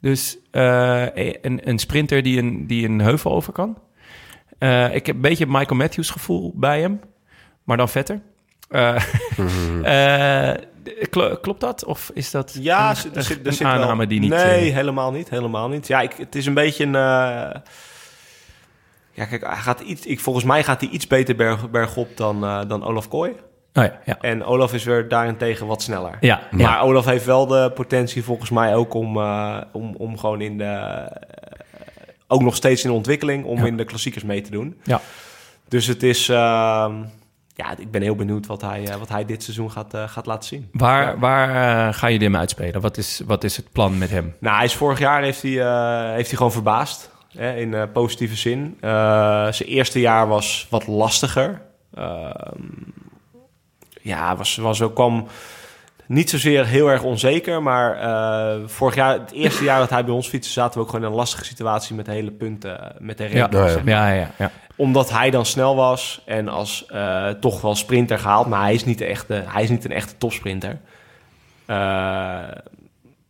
Dus een, een sprinter die een, die een heuvel over kan. Eh, ik heb een beetje Michael Matthews gevoel bij hem, maar dan vetter. Eh, <laughs> eh, kl- klopt dat? Of is dat Ja, een, er zit, er zit, een zit aanname wel. die niet... Nee, eh, helemaal niet. Helemaal niet. Ja, ik, het is een beetje een... eh, Ja, kijk, hij gaat iets, ik, volgens mij gaat hij iets beter berg, bergop dan, eh, dan Olaf Kooi. oh ja, ja. En Olaf is weer daarentegen wat sneller. Ja, Maar ja. Olaf heeft wel de potentie volgens mij ook om, eh, om, om gewoon in de... ook nog steeds in ontwikkeling om Ja. in de klassiekers mee te doen. Ja. Dus het is... ehm, ja, ik ben heel benieuwd wat hij, eh, wat hij dit seizoen gaat, eh, gaat laten zien. Waar, Ja. waar eh, gaan jullie hem uitspelen? Wat is, wat is het plan met hem? Nou, hij is vorig jaar heeft hij, heeft hij gewoon verbaasd. hè, in positieve zin. Zijn eerste jaar was wat lastiger. Ehm, ja, was, was ook, kwam niet zozeer heel erg onzeker, maar eh, vorig jaar, het eerste jaar dat hij bij ons fietste, zaten we ook gewoon in een lastige situatie met de hele punten, met de Ja, ja. ja, ja, ja. Omdat hij dan snel was en als eh, toch wel sprinter gehaald, maar hij is niet, de echte, hij is niet een echte topsprinter. Eh,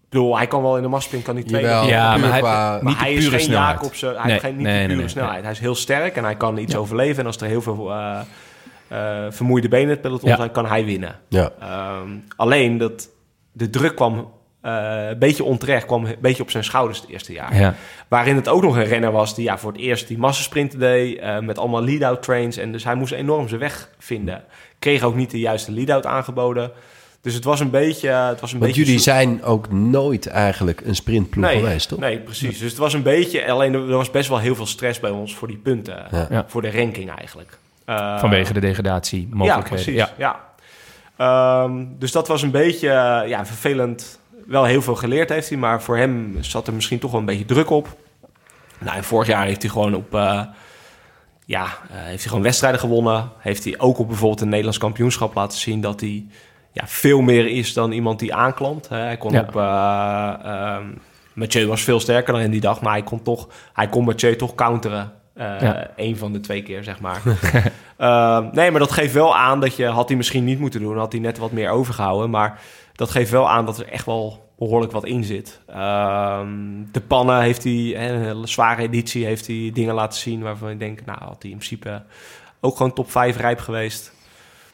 ik bedoel, hij kan wel in de massasprint, kan hij tweede. Jawel, Ja, puur maar hij- Maar Niet hij is geen snelheid. Jacobsen. Hij Nee, heeft geen, niet nee, de nee, pure nee, snelheid. nee. Hij is heel sterk en hij kan iets Ja. overleven. En als er heel veel eh, eh, vermoeide benen het peloton Ja. zijn, kan hij winnen. Ja. Ehm, alleen dat de druk kwam eh, een beetje onterecht, kwam een beetje op zijn schouders het eerste jaar. ja. Waarin het ook nog een renner was die ja, voor het eerst die massasprinten deed. eh, met allemaal lead-out trains. En dus hij moest enorm zijn weg vinden. Kreeg ook niet de juiste lead-out aangeboden. Dus het was een beetje... Het was een Want beetje jullie zoek- zijn ook nooit eigenlijk een sprintploeg nee, geweest, toch? Nee, precies. Dus het was een beetje... Alleen er was best wel heel veel stress bij ons voor die punten. Ja. Ja. Voor de ranking eigenlijk. Eh, Vanwege de degradatie Ja, mogelijkheden. precies. Ja. Ehm, dus dat was een beetje eh, ja, vervelend. Wel heel veel geleerd heeft hij, maar voor hem zat er misschien toch wel een beetje druk op. Nou, en vorig jaar heeft hij gewoon op... eh, ja, heeft hij gewoon wedstrijden gewonnen. Heeft hij ook op bijvoorbeeld een Nederlands kampioenschap laten zien... dat hij ja, veel meer is dan iemand die aanklampt. Hè. Hij kon Ja. op... ehm, Mathieu was veel sterker dan in die dag, maar hij kon, toch, hij kon Mathieu toch counteren. Eh Ja. Eén van de twee keer, zeg maar. <laughs> Ehm, nee, maar dat geeft wel aan dat je... Had hij misschien niet moeten doen, had hij net wat meer overgehouden. Maar dat geeft wel aan dat er echt wel behoorlijk wat in zit. Ehm, de pannen heeft hij... Een zware editie heeft hij dingen laten zien... waarvan ik denk, nou, had hij in principe ook gewoon top 5 rijp geweest.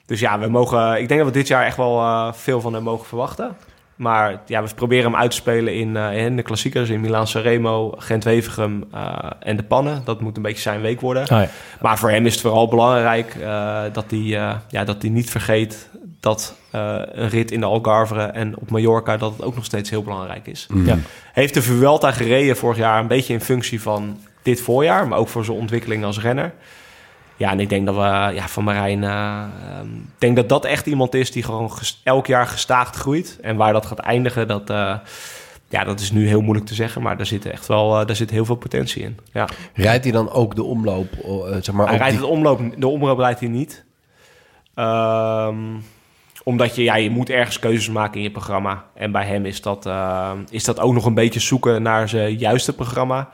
Dus ja, we mogen... Ik denk dat we dit jaar echt wel eh, veel van hem mogen verwachten. Maar ja, we proberen hem uit te spelen in, eh, in de klassiekers... in Milaan Sanremo, Gent-Wevelgem eh, en de pannen. Dat moet een beetje zijn week worden. Oh, ja. Maar voor hem is het vooral belangrijk eh, dat, hij, eh, ja, dat hij niet vergeet dat eh, een rit in de Algarve en op Mallorca dat het ook nog steeds heel belangrijk is. Mm. Ja. Heeft de Vuelta gereden vorig jaar een beetje in functie van dit voorjaar, maar ook voor zijn ontwikkeling als renner. Ja, en ik denk dat we ja, van Marijn, eh, ehm, ik denk dat dat echt iemand is die gewoon elk jaar gestaagd groeit. En waar dat gaat eindigen, dat, eh, ja, dat is nu heel moeilijk te zeggen, maar daar zit echt wel, eh, daar zit heel veel potentie in. Ja. Rijdt hij dan ook de omloop? zeg maar, Hij rijdt die- het omloop, de omloop rijdt hij niet. Ehm, omdat je, ja, je moet ergens keuzes maken in je programma. En bij hem is dat, is dat ook nog een beetje zoeken naar zijn juiste programma.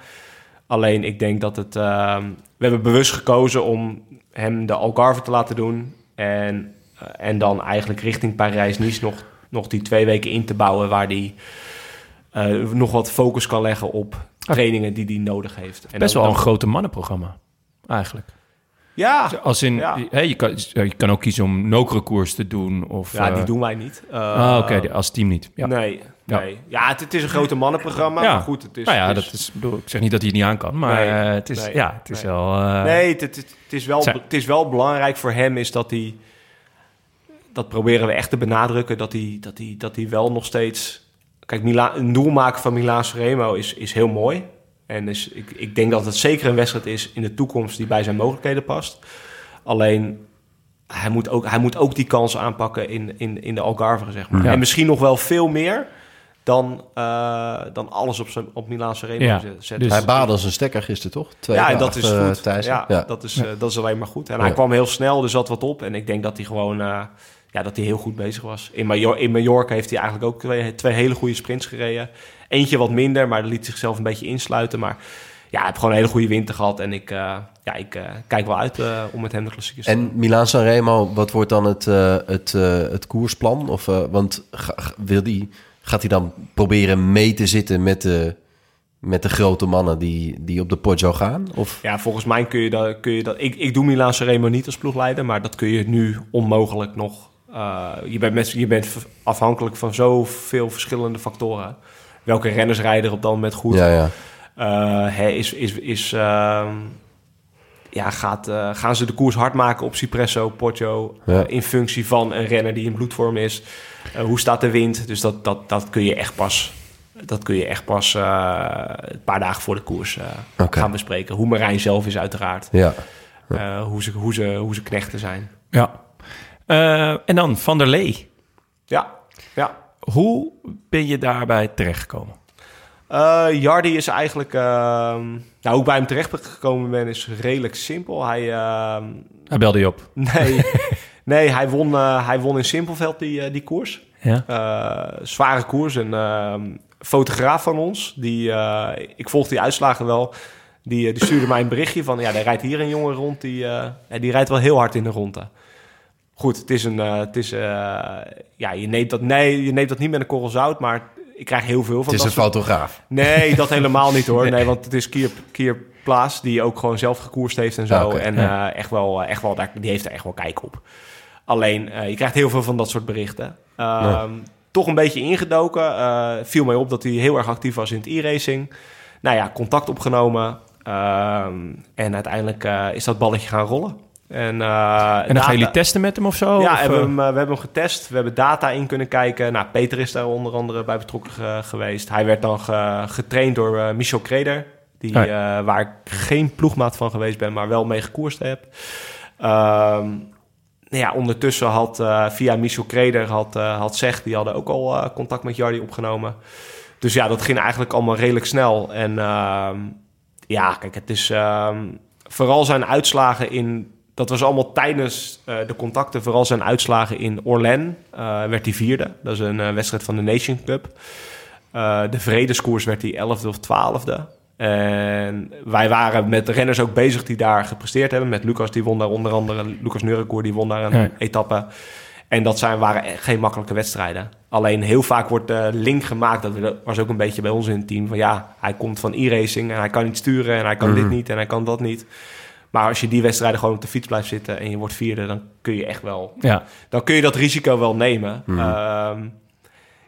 Alleen ik denk dat het... ehm, we hebben bewust gekozen om hem de Algarve te laten doen. En, eh, en dan eigenlijk richting Parijs-Nice nog, nog die twee weken in te bouwen... waar hij eh, nog wat focus kan leggen op trainingen die hij nodig heeft. En Best dan- wel een grote mannenprogramma, eigenlijk. Ja, Als in, Ja. je, kan, je kan ook kiezen om Nokere-koers te doen. Of, ja eh, die doen wij niet. Eh, Ah, oké, die- als team niet. Ja. Nee, Ja. nee. Ja, het, het is een grote mannenprogramma, Ja. maar goed, het is... nou ja, het dat is, bedoel, ik zeg niet dat hij het niet aan kan, maar Nee, eh, het is, nee, ja, het is wel... eh, Nee, het, het, het is wel, het is wel belangrijk voor hem is dat hij... Dat proberen we echt te benadrukken, dat hij, dat hij, dat hij wel nog steeds... Kijk, Mila, een doel maken van Milaan Remo is, is heel mooi. En is, ik, ik denk dat het zeker een wedstrijd is in de toekomst die bij zijn mogelijkheden past. Alleen, hij moet ook, hij moet ook die kans aanpakken in, in, in de Algarve, zeg maar. Ja. En misschien nog wel veel meer dan, eh, dan alles op, zijn, op Milaan Remo Ja, zetten. dus- Hij baarde als een stekker gisteren, toch? Twee ja, en dat is goed. eh, Thijssen. ja, Ja. Dat, is, eh, dat is alleen maar goed. En hij kwam heel snel, er zat wat op. En ik denk dat hij gewoon eh, ja, dat hij heel goed bezig was. In, Major in Mallorca heeft hij eigenlijk ook twee, twee hele goede sprints gereden. Eentje wat minder, maar dat liet zichzelf een beetje insluiten. Maar ja, hij heeft gewoon een hele goede winter gehad. En ik, eh, ja, ik eh, kijk wel uit eh, om met hem de klassiekers te En Milaan Sanremo, wat wordt dan het, eh, het, eh, het koersplan? Of, eh, want wil die, gaat hij dan proberen mee te zitten met de, met de grote mannen die, die op de Poggio gaan? Of, Ja, volgens mij kun je dat. Kun je dat ik, ik doe Milaan Remo niet als ploegleider, maar dat kun je nu onmogelijk nog. eh, je, bent met, je bent afhankelijk van zoveel verschillende factoren. Welke renners rijden op dat moment goed? ja, ja. Eh, is, is, is, ehm, ja, gaat, eh, gaan ze de koers hard maken op Cipresso, Poggio... Ja. eh, in functie van een renner die in bloedvorm is? Eh, hoe staat de wind? Dus dat, dat, dat kun je echt pas... Dat kun je echt pas eh, een paar dagen voor de koers eh, gaan bespreken. Hoe Marijn zelf is uiteraard. ja. Eh, hoe, ze, hoe, ze, hoe ze knechten zijn. Ja. Eh, en dan Van der Lee. Ja, ja. Hoe ben je daarbij terechtgekomen? Eh Jardi is eigenlijk... ehm, nou, hoe ik bij hem terecht gekomen ben, is redelijk simpel. Hij... ehm, Hij belde je op. <laughs> nee, nee hij, won, eh, hij won in Simpelveld die, eh, die koers. Ja. Zware koers. Een ehm, fotograaf van ons, die, ik volg die uitslagen wel, die, die stuurde mij een berichtje van, ja, er rijdt hier een jongen rond, die, die rijdt wel heel hard in de ronde. Goed, het is een, het is, ja, je neemt dat, nee, je neemt dat niet met een korrel zout, maar ik krijg heel veel van Het is dat een soort- fotograaf. Nee, dat helemaal niet hoor. <laughs> Nee, want het is Kier, Kier Plaas die ook gewoon zelf gekoerst heeft en zo. Ah, en ja. eh, echt wel, echt wel daar, die heeft er echt wel kijk op. Alleen, eh, je krijgt heel veel van dat soort berichten. Ehm, Toch een beetje ingedoken. Eh, viel mij op dat hij heel erg actief was in het e-racing. Nou ja, contact opgenomen. Ehm, en uiteindelijk eh, is dat balletje gaan rollen. En, eh, En dan data- gaan jullie testen met hem of zo? ja, Of, hebben we, eh, hem, eh, we hebben hem getest. We hebben data in kunnen kijken. Nou, Peter is daar onder andere bij betrokken ge- geweest. Hij werd dan ge- getraind door Michel Kreder. Die, waar ik geen ploegmaat van geweest ben, maar wel mee gekoerst heb. Ehm, nou ja, ondertussen had via Michel Kreder had, had Zeg, die hadden ook al contact met Jardi opgenomen. Dus ja, dat ging eigenlijk allemaal redelijk snel. En ehm, ja, kijk, het is ehm, vooral zijn uitslagen in. Dat was allemaal tijdens eh, de contacten. Vooral zijn uitslagen in Orlen eh, werd hij vierde. Dat is een eh, wedstrijd van de Nation Cup. De Vredeskoers werd hij elfde of twaalfde. En wij waren met de renners ook bezig die daar gepresteerd hebben. Met Lucas, die won daar onder andere. Lucas Neurenkoer, die won daar een Ja. etappe. En dat zijn, waren geen makkelijke wedstrijden. Alleen heel vaak wordt de link gemaakt. Dat was ook een beetje bij ons in het team. Van ja, hij komt van e-racing en hij kan niet sturen. En hij kan dit niet en hij kan dat niet. Maar als je die wedstrijden gewoon op de fiets blijft zitten en je wordt vierde, dan kun je echt wel ja. dan kun je dat risico wel nemen. Ehm,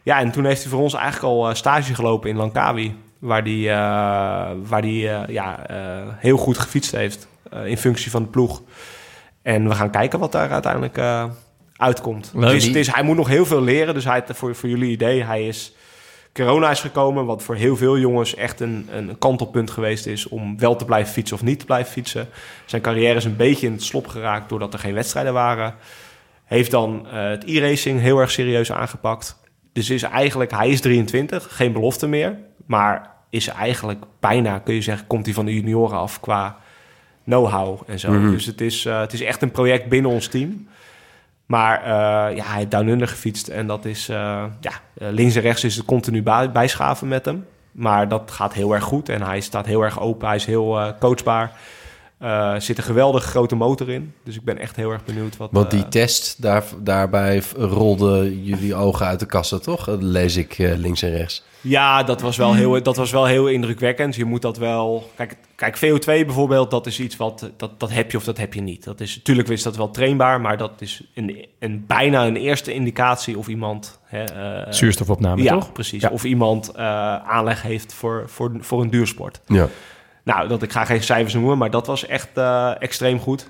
ja, en toen heeft hij voor ons eigenlijk al eh, stage gelopen in Langkawi. Waar hij waar die, eh, ja, eh, heel goed gefietst heeft eh, in functie van de ploeg. En we gaan kijken wat daar uiteindelijk eh, uitkomt. Leuk. Het is, het is, hij moet nog heel veel leren. Dus hij, voor, voor jullie idee, hij is... Corona is gekomen, wat voor heel veel jongens echt een, een kantelpunt geweest is... om wel te blijven fietsen of niet te blijven fietsen. Zijn carrière is een beetje in het slop geraakt doordat er geen wedstrijden waren. Heeft dan eh, het e-racing heel erg serieus aangepakt. Dus is eigenlijk, hij is 23, geen belofte meer. Maar is eigenlijk bijna, kun je zeggen, komt hij van de junioren af qua know-how en zo. Dus het is, eh, het is echt een project binnen ons team. Maar eh, ja, hij heeft Down Under gefietst. En dat is, eh, ja, eh, links en rechts is het continu bij- bijschaven met hem. Maar dat gaat heel erg goed. En hij staat heel erg open. Hij is heel coachbaar. Eh, Er zit een geweldige grote motor in. Dus ik ben echt heel erg benieuwd wat... Want die eh, test, daar, daarbij rolden jullie ogen uit de kassen, toch? Dat lees ik eh, links en rechts. Ja, dat was, wel heel, dat was wel heel indrukwekkend. Je moet dat wel... Kijk, kijk VO2 bijvoorbeeld, dat is iets wat... Dat, dat heb je of dat heb je niet. Dat is, natuurlijk is dat wel trainbaar, maar dat is een, een, bijna een eerste indicatie of iemand... Hè, eh, Zuurstofopname, ja, toch? precies. Ja. Of iemand eh, aanleg heeft voor, voor, voor een duursport. Ja. Nou, dat, ik ga geen cijfers noemen, maar dat was echt eh, extreem goed.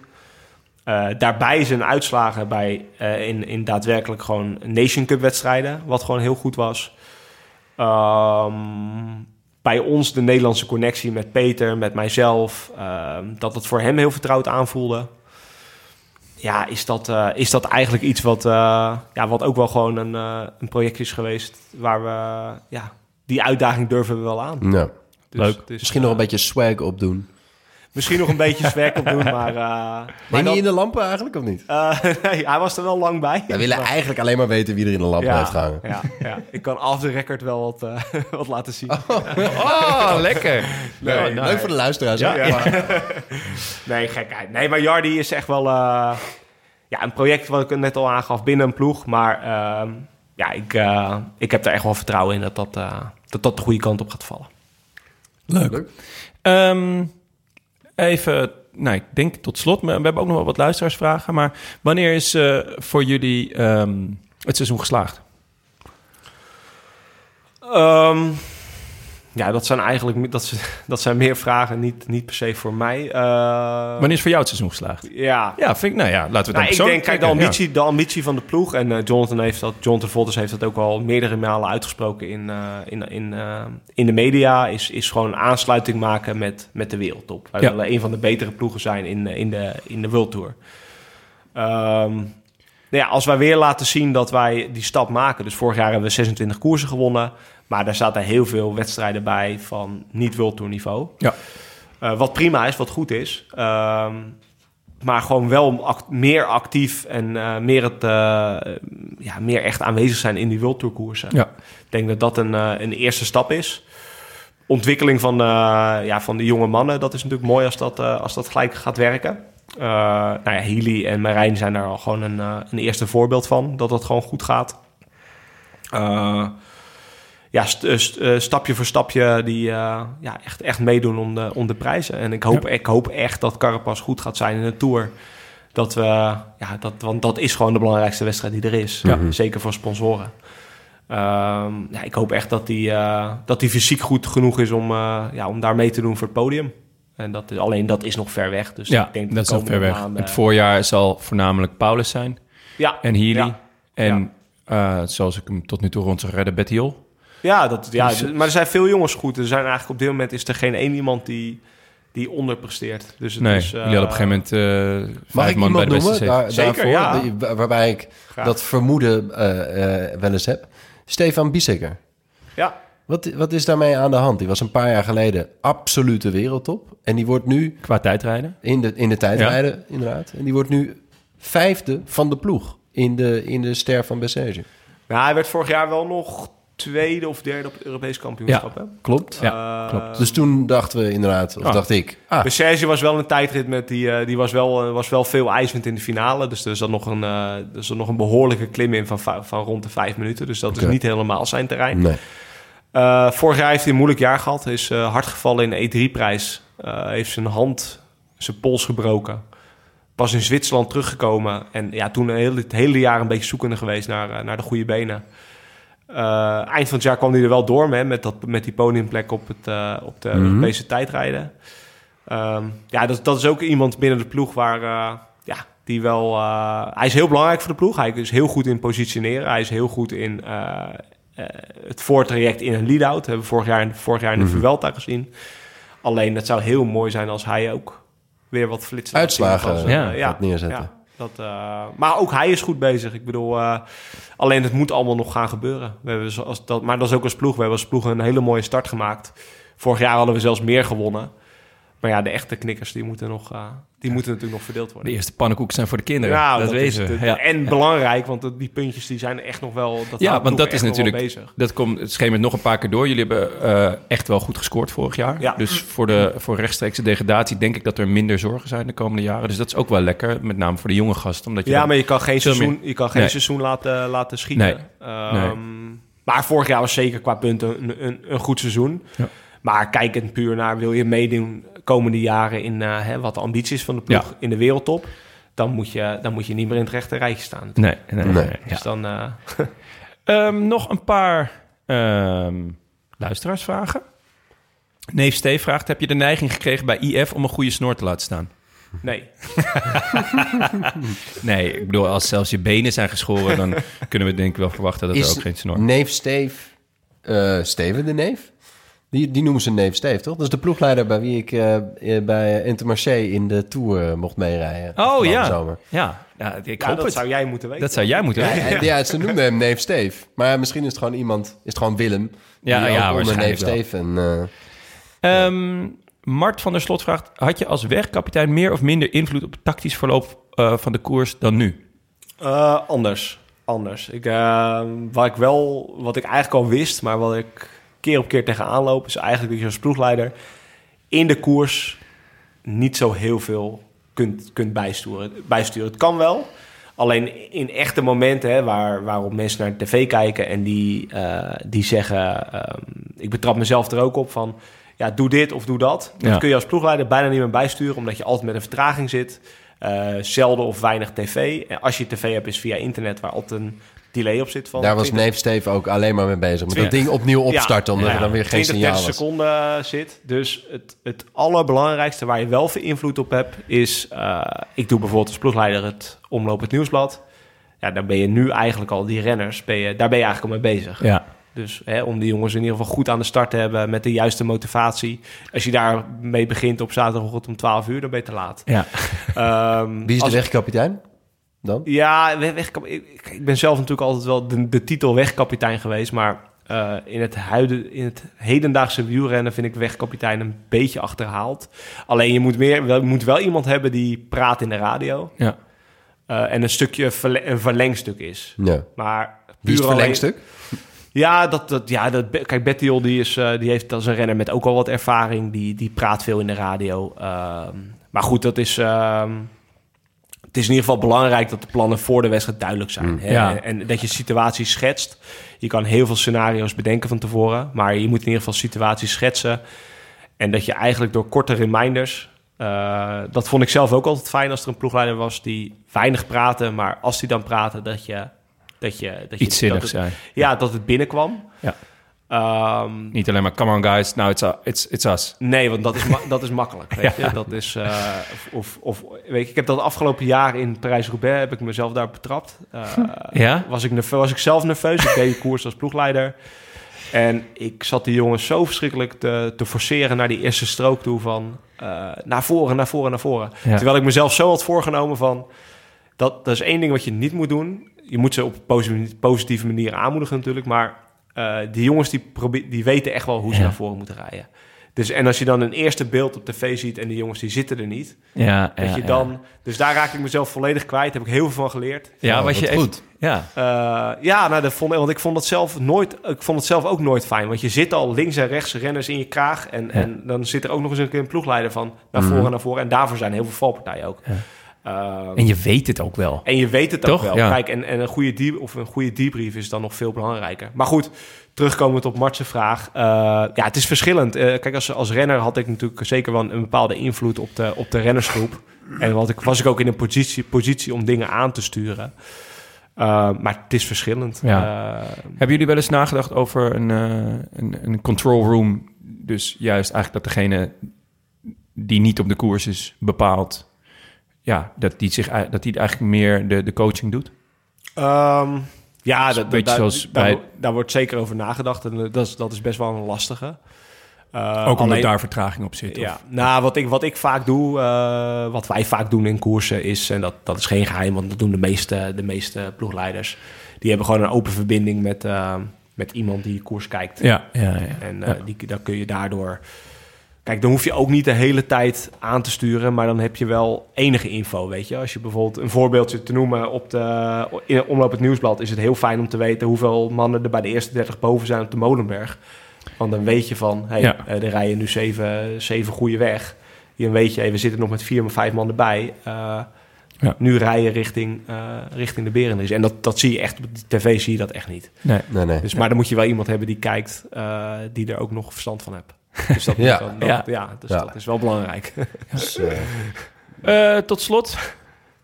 Eh, daarbij zijn uitslagen bij, eh, in, in daadwerkelijk gewoon Nation Cup wedstrijden, wat gewoon heel goed was. Ehm, bij ons de Nederlandse connectie met Peter, met mijzelf, ehm, dat het voor hem heel vertrouwd aanvoelde. Ja, is dat, is dat eigenlijk iets wat, ja, wat ook wel gewoon een, een project is geweest waar we, ja, die uitdaging durven we wel aan. ja. Dus Leuk. is, Misschien nog eh, een beetje swag opdoen. Misschien nog een beetje werk op doen, <laughs> maar... eh maar Hing dan- hij in de lampen eigenlijk of niet? eh, <laughs> nee, hij was er wel lang bij. We willen eigenlijk alleen maar weten wie er in de lampen ja, heeft gehangen. ja, ja, ik kan af de record wel wat, eh, <laughs> wat laten zien. Oh, lekker. Nee, Oh, nee. nou, Leuk voor de luisteraars. Ja, hè? ja. Maar- Nee, gekheid. Nee, maar Jardi is echt wel eh, ja, een project wat ik net al aangaf binnen een ploeg. Maar ehm, ja, ik, eh, ik heb er echt wel vertrouwen in dat dat, eh, dat dat de goede kant op gaat vallen. Leuk. Ehm, even, nou, ik denk tot slot, maar we hebben ook nog wel wat luisteraarsvragen. Maar wanneer is eh, voor jullie ehm, het seizoen geslaagd? Ehm, ja, dat zijn eigenlijk dat, <laughs> dat zijn meer vragen, niet, niet per se voor mij. Eh, Wanneer is voor jou het seizoen geslaagd? Ja, Ja, vind ik, nou ja, laten we het dan Nou, ik persoonlijk denk, kijk, de ja. ambitie, de ambitie van de ploeg. En eh, Jonathan heeft dat, Jonathan Volters heeft dat ook al meerdere malen uitgesproken in, eh, in, in, in de media. Is, is gewoon een aansluiting maken met, met de wereldtop. Wij Ja. willen een van de betere ploegen zijn in, in, de, in de World Tour. Ehm, nou ja, als wij weer laten zien dat wij die stap maken. Dus vorig jaar hebben we 26 koersen gewonnen. Maar daar zaten heel veel wedstrijden bij van niet World Tour niveau. Ja. Eh, wat prima is, wat goed is. Ehm, maar gewoon wel act- meer actief en eh, meer, het, eh, ja, meer echt aanwezig zijn in die World Tour koersen. Ja. Ik denk dat dat een, een eerste stap is. Ontwikkeling van, eh, ja, van de jonge mannen, dat is natuurlijk mooi als dat, eh, als dat gelijk gaat werken. Eh nou ja, Healy en Marijn zijn daar al gewoon een, een eerste voorbeeld van, dat dat gewoon goed gaat. Ja, st- eh, st- eh, stapje voor stapje die eh, ja, echt, echt meedoen om de, om de prijzen. En ik hoop, ik hoop echt dat Carapaz goed gaat zijn in de Tour. Dat we, ja, dat, want dat is gewoon de belangrijkste wedstrijd die er is. Ja. Zeker voor sponsoren. Ehm, ja, ik hoop echt dat die, eh, dat die fysiek goed genoeg is om, eh, ja, om daar mee te doen voor het podium. En dat is, alleen dat is nog ver weg. Dus Ja, ik denk dat is nog ver weg. maanden- Het voorjaar zal voornamelijk Paulus zijn ja, en Healy. Ja. En eh, zoals ik hem tot nu toe rond zag redden, Betty Hill. Ja, dat, ja Dus, d- maar er zijn veel jongens goed. Er zijn eigenlijk op dit moment is er geen één iemand die, die onderpresteert. Dus het Nee, is, jullie hadden op een gegeven moment eh Mag vijf ik man bij iemand de noemen zeven. daar, Zeker, daarvoor? ja. Waarbij ik Graag. dat vermoeden eh, eh, wel eens heb. Stefan Bisseker. Ja, Wat, wat is daarmee aan de hand? Die was een paar jaar geleden absolute wereldtop. En die wordt nu Qua tijdrijden. in de, in de tijdrijden, inderdaad. En die wordt nu vijfde van de ploeg in de, in de ster van Bessege. nou, hij werd vorig jaar wel nog tweede of derde op het Europees kampioenschap. hè? Klopt. Ja, Eh, klopt. Dus toen dachten we inderdaad, of Ah. dacht ik... Ah, Bij Serge was wel een tijdrit met die, eh, die was wel, eh, was wel veel ijswind in de finale. Dus er zat nog een, eh, er zat nog een behoorlijke klim in van, va- van rond de vijf minuten. Dus dat is niet helemaal zijn terrein. nee. Eh, vorig jaar heeft hij een moeilijk jaar gehad. Hij is eh, hard gevallen in de E3-prijs. Eh, heeft zijn hand, zijn pols gebroken. Pas in Zwitserland teruggekomen. En ja, toen een hele, het hele jaar een beetje zoekende geweest naar, naar de goede benen. Eh, eind van het jaar kwam hij er wel door met, dat, met die podiumplek op, het, eh, op de Mhm. Europese tijdrijden. Ehm, ja, dat, dat is ook iemand binnen de ploeg waar... eh, ja, die wel... hij is heel belangrijk voor de ploeg. Hij is heel goed in positioneren. Hij is heel goed in het voortraject in een lead-out. Dat hebben we vorig jaar, vorig jaar in de Mhm. Vuelta gezien. Alleen, het zou heel mooi zijn als hij ook weer wat flitsen... Uitslagen ja, ja, gaat neerzetten. ja, dat, eh, maar ook hij is goed bezig. Ik bedoel, eh, alleen het moet allemaal nog gaan gebeuren. We hebben zoals dat, maar dat is ook als ploeg. We hebben als ploeg een hele mooie start gemaakt. Vorig jaar hadden we zelfs meer gewonnen. Maar ja, de echte knikkers die moeten, nog, eh, die moeten natuurlijk nog verdeeld De worden. eerste pannenkoeken zijn voor de kinderen. Nou, dat, is wezen we. het. Ja. En belangrijk, want dat- die puntjes die zijn echt nog wel... Dat Ja, de want dat is natuurlijk- bezig. Dat komt het schemert nog een paar keer door. Jullie hebben eh, echt wel goed gescoord vorig jaar. Ja. Dus voor, de, voor rechtstreekse degradatie denk ik dat er minder zorgen zijn de komende jaren. Dus dat is ook wel lekker, met name voor de jonge gasten. Omdat je Ja, maar je kan geen seizoen, je kan geen Nee. seizoen laten, laten schieten. Nee. Ehm, Nee. Maar vorig jaar was zeker qua punten een, een, een goed seizoen. Ja. Maar kijkend puur naar wil je meedoen komende jaren in eh, hè, wat de ambitie is van de ploeg Ja. in de wereldtop. Dan moet, je, dan moet je niet meer in het rechte rijtje staan. Nee, nee, nee. Nee. Dus dan, eh, <laughs> Ehm, nog een paar ehm, luisteraarsvragen. Neef Steve vraagt, heb je de neiging gekregen bij IF om een goede snor te laten staan? nee. <laughs> Nee, ik bedoel, als zelfs je benen zijn geschoren... dan kunnen we denk ik wel verwachten dat er Is ook geen snor... Neef Steef, eh, Steven de neef? Die, die noemen ze neef Steef, toch? Dat is de ploegleider bij wie ik eh, eh, bij Intermarché in de Tour eh, mocht meerijden. Oh ja. Zomer. ja, ja, ik Ja, hoop dat het. zou jij moeten weten. Dat zou jij moeten Ja, weten. en- ja, ze noemden hem neef Steef. Maar misschien is het gewoon iemand, is het gewoon Willem. Ja, die ja, ook onder neef waarschijnlijk Steef en... eh, Ehm, Mart van der Slot vraagt... had je als wegkapitein meer of minder invloed op het tactisch verloop eh, van de koers dan nu? Eh, anders. Anders. Ik, wat ik wel, wat ik eigenlijk al wist, maar wat ik keer op keer tegenaan loop, is eigenlijk dat je als ploegleider in de koers niet zo heel veel kunt, kunt bijsturen. bijsturen. Het kan wel. Alleen in echte momenten hè, waar, waarop mensen naar de tv kijken en die, eh, die zeggen: ehm, Ik betrap mezelf er ook op van. Ja, doe dit of doe dat. Dat Ja. kun je als ploegleider bijna niet meer bijsturen, omdat je altijd met een vertraging zit. Eh, zelden of weinig tv. En als je tv hebt, is via internet, waar altijd een delay op zit. Van daar was 20 neef Steef ook alleen maar mee bezig. Met dat ding opnieuw opstarten, omdat Ja, er dan weer geen 20, signaal 30 was. seconden eh, zit. Dus het, het allerbelangrijkste waar je wel veel invloed op hebt, is... eh, ik doe bijvoorbeeld als ploegleider het Omloop het Nieuwsblad. Ja, dan ben je nu eigenlijk al, die renners, ben je, daar ben je eigenlijk al mee bezig. Ja. Dus hè, om die jongens in ieder geval goed aan de start te hebben met de juiste motivatie. Als je daarmee begint op zaterdagochtend om 12 uur, dan ben je te laat. ja. Ehm, Wie is de als- wegkapitein dan? ja, weg, ik, ben zelf natuurlijk altijd wel de, de titel wegkapitein geweest. Maar Eh, in, het huiden, in het hedendaagse wielrennen vind ik wegkapitein een beetje achterhaald. Alleen je moet, meer, wel, je moet wel iemand hebben die praat in de radio. Ja. eh, en een stukje verle- een verlengstuk is. Ja. Maar Wie is het alleen- verlengstuk? Ja, dat, dat, ja dat, kijk, Bettiol die, is, eh, die heeft is een renner met ook al wat ervaring. Die, die praat veel in de radio. Ehm, maar goed, dat is... ehm, het is in ieder geval belangrijk dat de plannen voor de wedstrijd duidelijk zijn. hè? Ja. En, en dat je situaties schetst. Je kan heel veel scenario's bedenken van tevoren. Maar je moet in ieder geval situaties schetsen. En dat je eigenlijk door korte reminders... eh, dat vond ik zelf ook altijd fijn als er een ploegleider was die weinig praatte. Maar als die dan praatte, dat je... Dat je, dat je Iets zinnigs zijn. ja, dat het binnenkwam. Ja. Ehm, Niet alleen maar, come on guys, now it's, it's, it's us. nee, want dat is, dat is makkelijk. Weet <laughs> je? Dat is, eh, of, of, weet je, ik heb dat afgelopen jaar in Parijs-Roubaix, heb ik mezelf daar betrapt. Eh, Ja? was, ik was ik zelf nerveus. Ik deed de koers als ploegleider. En ik zat die jongens zo verschrikkelijk te, te forceren naar die eerste strook toe van eh, naar voren, naar voren, naar voren. Ja. Terwijl ik mezelf zo had voorgenomen van dat, dat is één ding wat je niet moet doen. Je moet ze op een positieve manier aanmoedigen natuurlijk, maar eh, die jongens die, die weten echt wel hoe ze Ja. naar voren moeten rijden. Dus en als je dan een eerste beeld op tv ziet en die jongens die zitten er niet, Ja, dat ja, je ja. dan, dus daar raak ik mezelf volledig kwijt. Heb ik heel veel van geleerd. Ja, Oh, was je wat echt... goed. Ja, Eh, ja, nou, dat vond, want ik vond het zelf nooit. Ik vond het zelf ook nooit fijn. Want je zit al links en rechts renners in je kraag. En, en dan zit er ook nog eens een keer een ploegleider van naar voren, naar voren. En daarvoor zijn heel veel valpartijen ook. Eh, en je weet het ook wel. en je weet het Toch? ook wel. Ja. Kijk, en, en een, goede die, of een goede debrief is dan nog veel belangrijker. Maar goed, terugkomend op Mart's vraag. eh, ja, het is verschillend. Eh, kijk, als, als renner had ik natuurlijk zeker wel een bepaalde invloed op de, op de rennersgroep. En wat ik, was ik ook in een positie, positie om dingen aan te sturen. Eh, maar het is verschillend. Ja. Eh, Hebben jullie wel eens nagedacht over een, eh, een, een control room? Dus juist eigenlijk dat degene die niet op de koers is bepaalt... Ja, dat die, zich, ei- dat die eigenlijk meer de, de coaching doet? Ehm, ja, dat, beetje daar, zoals daar, bij- daar wordt zeker over nagedacht. En eh, dat is, dat is best wel een lastige. Eh, ook omdat alleen- daar vertraging op zit. Ja, of- nou, wat ik, wat ik vaak doe, eh, wat wij vaak doen in koersen is, en dat, dat is geen geheim, want dat doen de meeste, de meeste ploegleiders, die hebben gewoon een open verbinding met, eh, met iemand die koers kijkt. Ja, ja, ja. En eh, Ja. die, dan kun je daardoor... Kijk, dan hoef je ook niet de hele tijd aan te sturen, maar dan heb je wel enige info, weet je. Als je bijvoorbeeld een voorbeeldje te noemen op de in Omloop het Nieuwsblad, is het heel fijn om te weten hoeveel mannen er bij de eerste 30 boven zijn op de Molenberg. Want dan weet je van, hey, Ja. eh, er rijden nu zeven, zeven goede weg. Dan weet je, hey, we zitten nog met vier, vijf man erbij. Eh, Ja. Nu rijden richting, eh, richting de Berenris. En dat, dat zie je echt, op de tv zie je dat echt niet. Nee. Nee, nee. Dus, Maar dan moet je wel iemand hebben die kijkt, eh, die er ook nog verstand van hebt. Dus dat, <laughs> Ja. moet dan- dat- Ja. ja. dus Ja. dat is wel belangrijk. <laughs> Dus, eh, Eh, tot slot.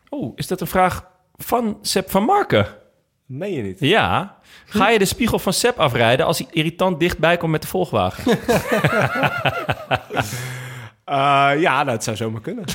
Oh, is dat een vraag van Seb van Marken? Meen je niet? Ja. Ga je de spiegel van Seb afrijden als hij irritant dichtbij komt met de volgwagen? <laughs> Eh, ja, dat zou zomaar kunnen.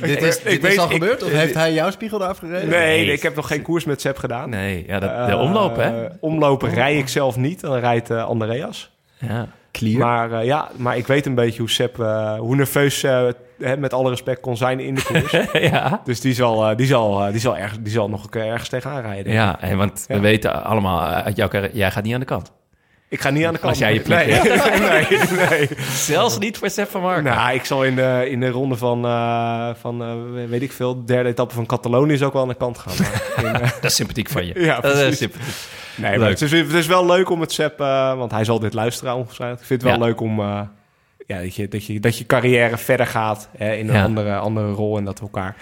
dit is, ik dit weet- is al ik- gebeurd? Of ik- heeft hij jouw spiegel eraf gereden? Nee, Nee. ik heb nog geen koers met Seb gedaan. Nee, ja, dat, de omloop, hè? Omlopen rij ik zelf niet, dan rijdt eh, Andreas. Ja. Clear. Maar eh, ja, maar ik weet een beetje hoe Seb, eh, hoe nerveus, eh, hè, met alle respect, kon zijn in de koers. <laughs> ja. dus die zal, eh, die zal, die zal, erg, die zal nog een keer ergens tegenaan rijden. Ja, en want we weten allemaal uit jouw carrière, jij gaat niet aan de kant. Ik ga niet aan de kant. Als jij je plek <laughs> nee. nee, nee. Zelfs niet voor Seb van Marken. Nou, ik zal in de, in de ronde van, eh, van eh, weet ik veel, de derde etappe van Catalonië is ook wel aan de kant gaan. Maar <laughs> in, Dat is sympathiek van je. Ja, dat is sympathiek. Nee, maar het is, het is wel leuk om het Sepp, eh, want hij zal dit luisteren ongetwijfeld. Ik vind het wel Ja. leuk om, eh, ja, dat, je, dat, je, dat je carrière verder gaat hè, in een Ja. andere, andere rol en dat we elkaar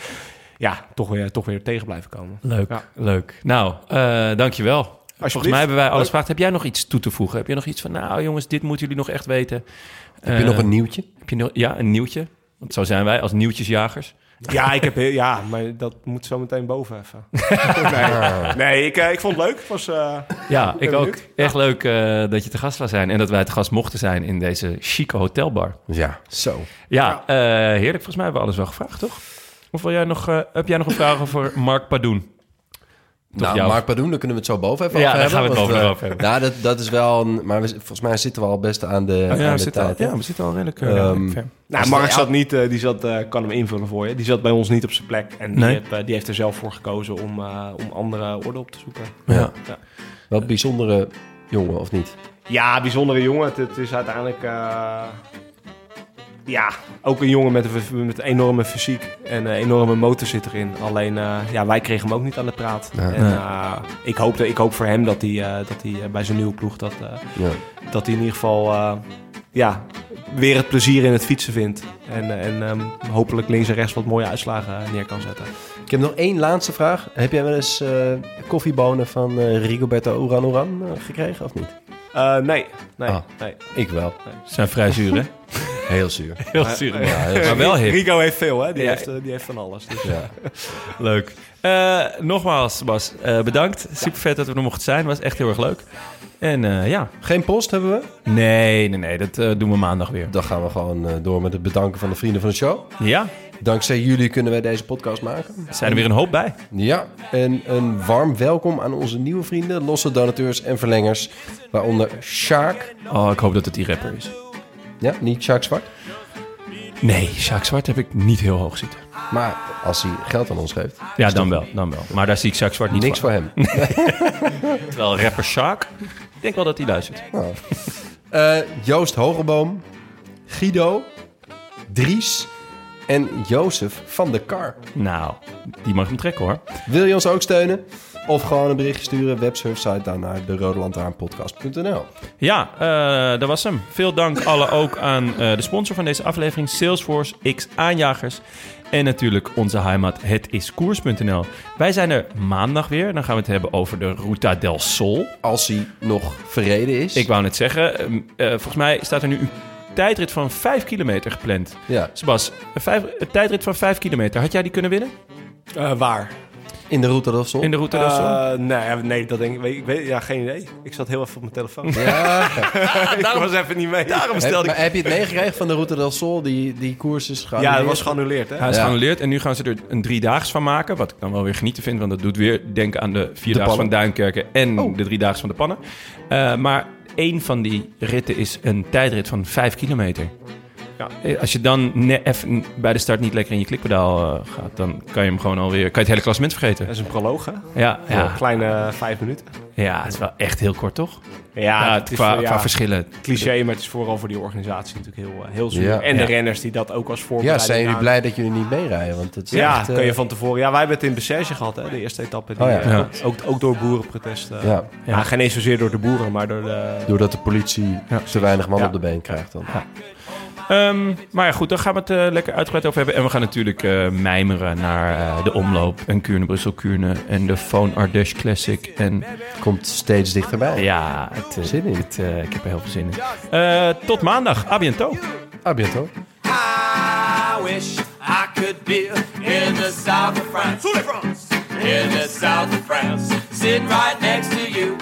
ja, toch, weer, toch weer tegen blijven komen. Leuk, Ja. leuk. Nou, eh dankjewel. Volgens mij hebben wij alles gevraagd. Heb jij nog iets toe te voegen? Heb je nog iets van, nou jongens, dit moeten jullie nog echt weten? Heb je nog een nieuwtje? Heb je nog, ja, een nieuwtje. Want zo zijn wij als nieuwtjesjagers. Ja, ik heb, heel- ja, maar dat moet zo meteen boven even. <laughs> nee, nee ik, eh, ik vond het leuk. Het Was, eh, Ja, ik ook. benieuwd. Echt leuk eh, dat je te gast was zijn. En dat wij te gast mochten zijn in deze chique hotelbar. Ja, zo. Ja, eh, heerlijk. Volgens mij hebben we alles wel gevraagd, toch? Of wil jij nog, eh, heb jij nog een vraag over Mark Padoen? Toch nou, jou? Mark Padoen, daar kunnen we het zo boven even Ja, over daar hebben. gaan we het boven eh, over hebben. Ja, dat, dat is wel... Een, maar we, volgens mij zitten we al best aan de, Oh, aan ja, we de zitten al, tijd. ja, we zitten al redelijk, eh, Ehm, redelijk ver. nou, Mark de- zat niet, eh, die zat, eh, kan hem invullen voor je. Die zat bij ons niet op zijn plek. En die, heeft, die heeft er zelf voor gekozen om, eh, om andere orde op te zoeken. Ja. Wel bijzondere jongen, of niet? Ja, bijzondere jongen. Het, het is uiteindelijk... eh, ja, ook een jongen met een, met een enorme fysiek en een enorme motor zit erin. Alleen, eh, ja, wij kregen hem ook niet aan de praat. Ja. En eh, ik, hoop, dat- ik hoop voor hem dat hij, eh, dat hij eh, bij zijn nieuwe ploeg... Dat, eh, Ja. dat hij in ieder geval eh, ja, weer het plezier in het fietsen vindt. En, eh, en ehm, hopelijk links en rechts wat mooie uitslagen eh, neer kan zetten. Ik heb nog één laatste vraag. Heb jij wel eens eh, koffiebonen van eh, Rigoberto Uran Uran eh, gekregen, of niet? Eh, nee, nee, Ah. nee. Ik wel. Ze zijn vrij zuur, hè? <laughs> Heel zuur. <laughs> Heel zuur. Ja, heel Maar wel hip. Rico heeft veel, hè? Die, Ja. heeft, eh, die heeft van alles. Dus. Ja. <laughs> Leuk. Eh, nogmaals, Bas, eh, bedankt. Super vet dat we er mochten zijn. Was echt heel erg leuk. En eh, ja, Geen post hebben we? nee, nee, nee, dat doen we maandag weer. Dan gaan we gewoon eh, door met het bedanken van de vrienden van de show. Ja, Dankzij jullie kunnen wij deze podcast maken. er zijn er weer een hoop bij. Ja, en een warm welkom aan onze nieuwe vrienden, losse donateurs en verlengers. Waaronder Sjaak. Oh, ik hoop dat het die rapper is. Ja, niet Sjaak Zwart. Nee, Sjaak Zwart heb ik niet heel hoog zitten. Maar als hij geld aan ons geeft, Ja, dan wel, dan wel. Maar daar zie ik Sjaak Zwart niet niks voor hem. <laughs> Terwijl rapper Sjaak, ik denk wel dat hij luistert. Eh, Joost Hogelboom, Guido, Dries en Jozef van de Kar. Nou, die mag hem trekken hoor. Wil je ons ook steunen? Of gewoon een berichtje sturen, websurfsite dan naar de rodelantaarnpodcast.nl. Ja, eh, dat was hem. Veel dank alle ook aan eh, de sponsor van deze aflevering, Salesforce X Aanjagers. En natuurlijk onze heimat, het is koers.nl. Wij zijn er maandag weer. Dan gaan we het hebben over de Ruta del Sol. Als hij nog verreden is. Ik wou net zeggen, ehm, eh, volgens mij staat er nu een tijdrit van 5 kilometer gepland. Ja, Sebas, een, vijf- een tijdrit van 5 kilometer. Had jij die kunnen winnen Eh, waar? In de Route del Sol. in de Sol? Eh, nee, nee, dat denk ik. weet- Ik weet, ja, geen idee. Ik zat heel even op mijn telefoon. Ja, <laughs> ik was even niet mee. Daarom heb, stelde ik... maar heb je het meegekregen van de Route del Sol? Die, die koers is Ja, geannuleerd? dat was geannuleerd, hè? Hij is Ja. geannuleerd en nu gaan ze er een driedaags van maken. Wat ik dan wel weer genieten vind, want dat doet weer denken aan de vierdaagse pannen. van Duinkerken en Oh. de driedaagse van de Pannen. Eh, maar één van die ritten is een tijdrit van vijf kilometer. Ja. Eh, Als je dan net even bij de start niet lekker in je klikpedaal eh, gaat, dan kan je hem gewoon alweer, kan je het hele klassement vergeten. Dat is een proloog, hè? Ja, Ja. ja, Kleine eh, vijf minuten. ja, het is wel echt heel kort, toch? Ja, Ja, het is qua, voor- ja, qua verschillen. cliché, maar het is vooral voor die organisatie natuurlijk heel, eh, heel. Ja. en de Ja. renners die dat ook als Ja, voorbereiding zijn jullie aan- blij dat jullie niet meerijden? Want het is Ja, echt, eh, kan je van tevoren. Ja, wij hebben het in Bessège gehad, hè, de eerste etappe. Die, Oh ja. eh, Ja. Ook, ook, door boerenprotesten. Ja, Ja. geen eens zozeer door de boeren, maar door de... doordat de politie te weinig man Ja. op de been krijgt dan. Ehm, maar ja, goed, daar gaan we het eh, lekker uitgebreid over hebben. En we gaan natuurlijk eh, mijmeren naar eh, de omloop en Kuurne-Brussel-Kuurne en de Phone Ardèche Classic. En Komt steeds dichterbij. ja, het, Zin in. het, eh, ik heb er heel veel zin in. Eh, tot maandag. A bientôt. A bientôt. I wish I could be in the south of France. In the south of France, sitting right next to you.